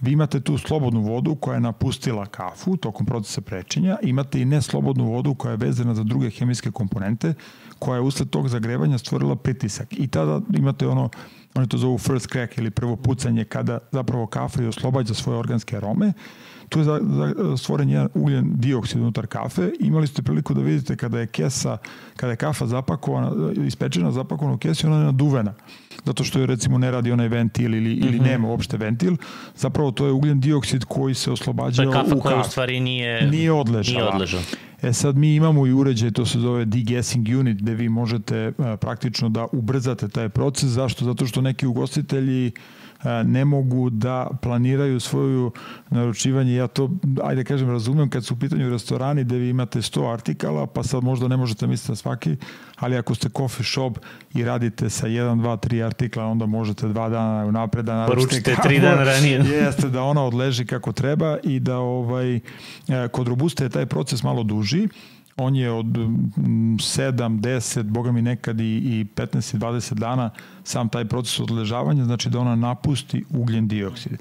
vi imate tu slobodnu vodu koja je napustila kafu tokom procesa prečenja, imate i neslobodnu vodu koja je vezana za druge hemijske komponente, koja je usled tog zagrevanja stvorila pritisak. I tada imate ono oni to zovu first crack ili prvo pucanje kada zapravo kafa i oslobađa svoje organske arome. Tu je za, za, stvoren jedan ugljen dioksid unutar kafe. Imali ste priliku da vidite kada je kesa, kada je kafa zapakovana, ispečena, zapakovana u kesi, ona je naduvena. Zato što je recimo ne radi onaj ventil ili, ili mm -hmm. nema uopšte ventil. Zapravo to je ugljen dioksid koji se oslobađa u kafu. To je kafa koja u stvari nije, nije odležala. Nije odležala. E sad mi imamo i uređaj, to se zove degassing unit, gde vi možete a, praktično da ubrzate taj proces. Zašto? Zato što neki ugostitelji ne mogu da planiraju svoju naručivanje. Ja to, ajde kažem, razumem kad su u pitanju restorani gde vi imate 100 artikala, pa sad možda ne možete misliti na svaki, ali ako ste coffee shop i radite sa 1, 2, 3 artikla, onda možete dva dana napred da naručite Poručite tri dana ranije. Jeste da ona odleži kako treba i da ovaj, kod robusta je taj proces malo duži on je od 7, 10, boga mi nekad i, i 15 i 20 dana sam taj proces odležavanja, znači da ona napusti ugljen dioksid.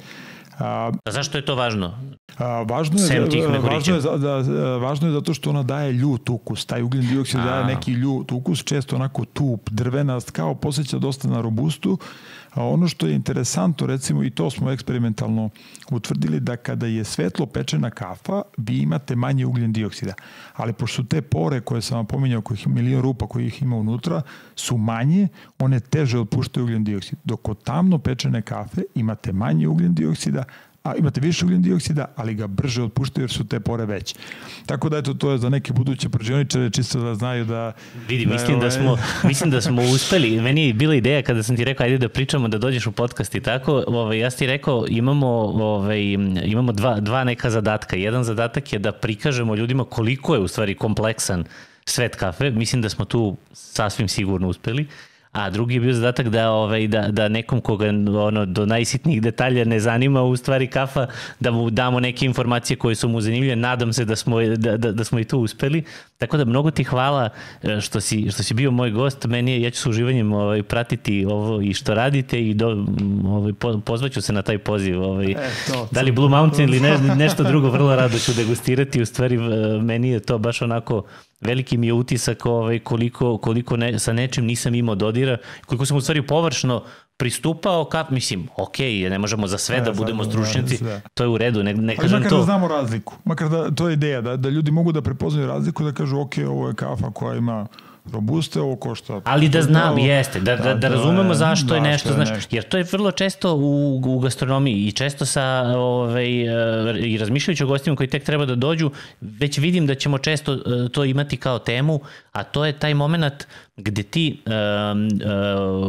A, a zašto je to važno? A, važno je, tih važno je, da, da, važno je zato što ona daje ljut ukus. Taj ugljen dioksid a. daje neki ljut ukus, često onako tup, drvenast, kao posjeća dosta na robustu. A ono što je interesantno, recimo, i to smo eksperimentalno utvrdili, da kada je svetlo pečena kafa, vi imate manje ugljen dioksida. Ali pošto te pore koje sam vam pominjao, kojih milion rupa koji ih ima unutra, su manje, one teže otpuštaju ugljen dioksid. Dok kod tamno pečene kafe imate manje ugljen dioksida, a imate više ugljen dioksida, ali ga brže otpuštaju jer su te pore veće. Tako da eto to je za neke buduće prođeničare čisto da znaju da vidi da mislim da, ovaj... da smo mislim da smo uspeli. Meni je bila ideja kada sam ti rekao ajde da pričamo da dođeš u podcast i tako, ovaj ja sam ti rekao imamo ovaj imamo dva dva neka zadatka. Jedan zadatak je da prikažemo ljudima koliko je u stvari kompleksan svet kafe. Mislim da smo tu sasvim sigurno uspeli a drugi je bio zadatak da, ovaj, da, da nekom koga ono, do najsitnijih detalja ne zanima u stvari kafa, da mu damo neke informacije koje su mu zanimljive. Nadam se da smo, da, da, da smo i tu uspeli. Tako da mnogo ti hvala e, što si, što si bio moj gost. Meni je, ja ću s uživanjem ovaj, pratiti ovo i što radite i do, ovaj, po, pozvaću se na taj poziv. Ovaj, e, to, da li Blue Mountain ili ne, nešto drugo, vrlo rado ću degustirati. U stvari, meni je to baš onako veliki mi je utisak ovaj, koliko, koliko ne, sa nečim nisam imao dodira, koliko sam u stvari površno pristupao ka, mislim, ok, ne možemo za sve ne, da budemo stručnjaci, to je u redu, ne, ne kažem makar to. da znamo razliku, makar da, to je ideja, da, da ljudi mogu da prepoznaju razliku, da kažu, ok, ovo je kafa koja ima robuste, ovo košta. Ali da znam, jeste, da, da, da, da razumemo zašto da, je nešto, je znaš, nešto. jer to je vrlo često u, u gastronomiji i često sa, ovaj, i razmišljajući o gostima koji tek treba da dođu, već vidim da ćemo često e, to imati kao temu, a to je taj moment gde ti um,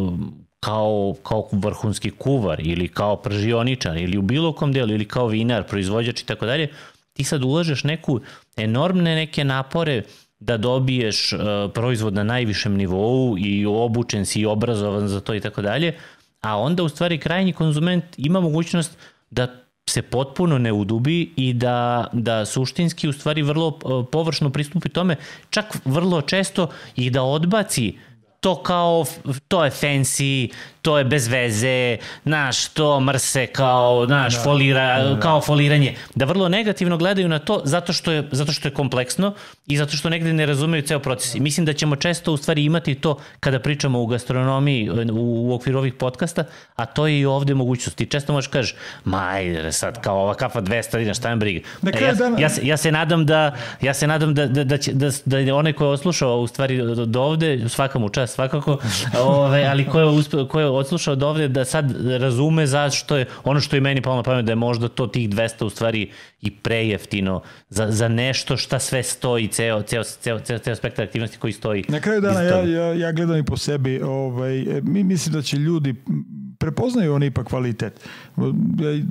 um, kao, kao vrhunski kuvar ili kao pržioničar ili u bilo kom delu ili kao vinar, proizvođač i tako dalje, ti sad ulažeš neku enormne neke napore da dobiješ uh, proizvod na najvišem nivou i obučen si i obrazovan za to i tako dalje, a onda u stvari krajnji konzument ima mogućnost da se potpuno ne udubi i da, da suštinski u stvari vrlo uh, površno pristupi tome, čak vrlo često i da odbaci to kao, to je fancy, to je bez veze, naš, to mrse kao, naš, da, folira, da, da. kao foliranje. Da vrlo negativno gledaju na to zato što je, zato što je kompleksno i zato što negde ne razumeju ceo proces. I mislim da ćemo često u stvari imati to kada pričamo u gastronomiji u, u okviru ovih podcasta, a to je i ovde mogućnost. Ti često možeš kažeš, ma ajde sad, kao ova kafa 200 dinara, šta je briga. E, ja, ja, se, ja se nadam da, ja se nadam da, da, da, će, da, da onaj ko je oslušao u stvari do, do ovde, svaka mu čast svakako, ove, ali ko je, uspe, ko je odslušao do ovde da sad razume zašto je, ono što je meni palo na pamet da je možda to tih 200 u stvari i prejeftino za, za nešto šta sve stoji, ceo, ceo, ceo, ceo, ceo spektar aktivnosti koji stoji. Na kraju dana ja, ja, ja gledam i po sebi, ovaj, mi mislim da će ljudi prepoznaju oni ipak kvalitet.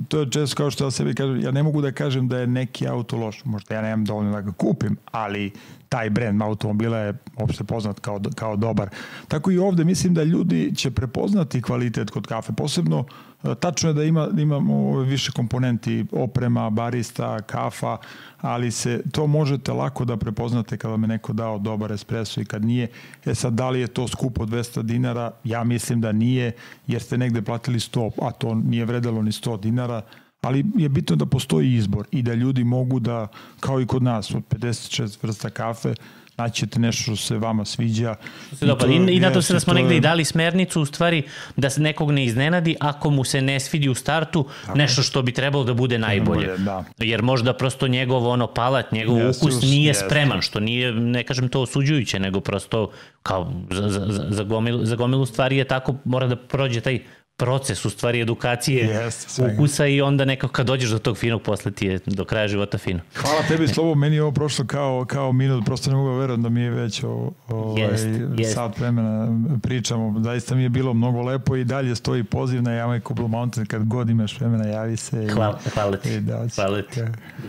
To je često kao što ja sebi kažem, ja ne mogu da kažem da je neki auto loš, možda ja nemam dovoljno da ga kupim, ali taj brend automobila je opšte poznat kao, kao dobar. Tako i ovde mislim da ljudi će prepoznati kvalitet kod kafe, posebno e, tačno je da ima, imamo više komponenti, oprema, barista, kafa, ali se to možete lako da prepoznate kada me neko dao dobar espresso i kad nije. E sad, da li je to skupo 200 dinara? Ja mislim da nije, jer ste negde platili 100, a to nije vredalo ni 100 dinara, ali je bitno da postoji izbor i da ljudi mogu da, kao i kod nas, od 56 vrsta kafe, naćete nešto što se vama sviđa. Se dopada. I, I, nadam se da smo negde je... i dali smernicu u stvari da se nekog ne iznenadi ako mu se ne svidi u startu Tako. nešto što bi trebalo da bude najbolje. Da. Jer možda prosto njegov ono palat, njegov yes, ukus nije yes. spreman, što nije, ne kažem to osuđujuće, nego prosto kao za, za, za, gomilu, za gomilu stvari je tako, mora da prođe taj proces u stvari edukacije Jeste, ukusa i onda nekako kad dođeš do tog finog posle ti je do kraja života fino. Hvala tebi Slobo, meni je ovo prošlo kao, kao minut, prosto ne mogu da verujem da mi je već o, ovaj, jest. sat vremena pričamo. Zaista mi je bilo mnogo lepo i dalje stoji poziv na Jamajku Blue Mountain kad god imaš vremena javi se. Hvala, hvala ti. I da, hvala ti.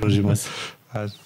Družimo se. Hvala.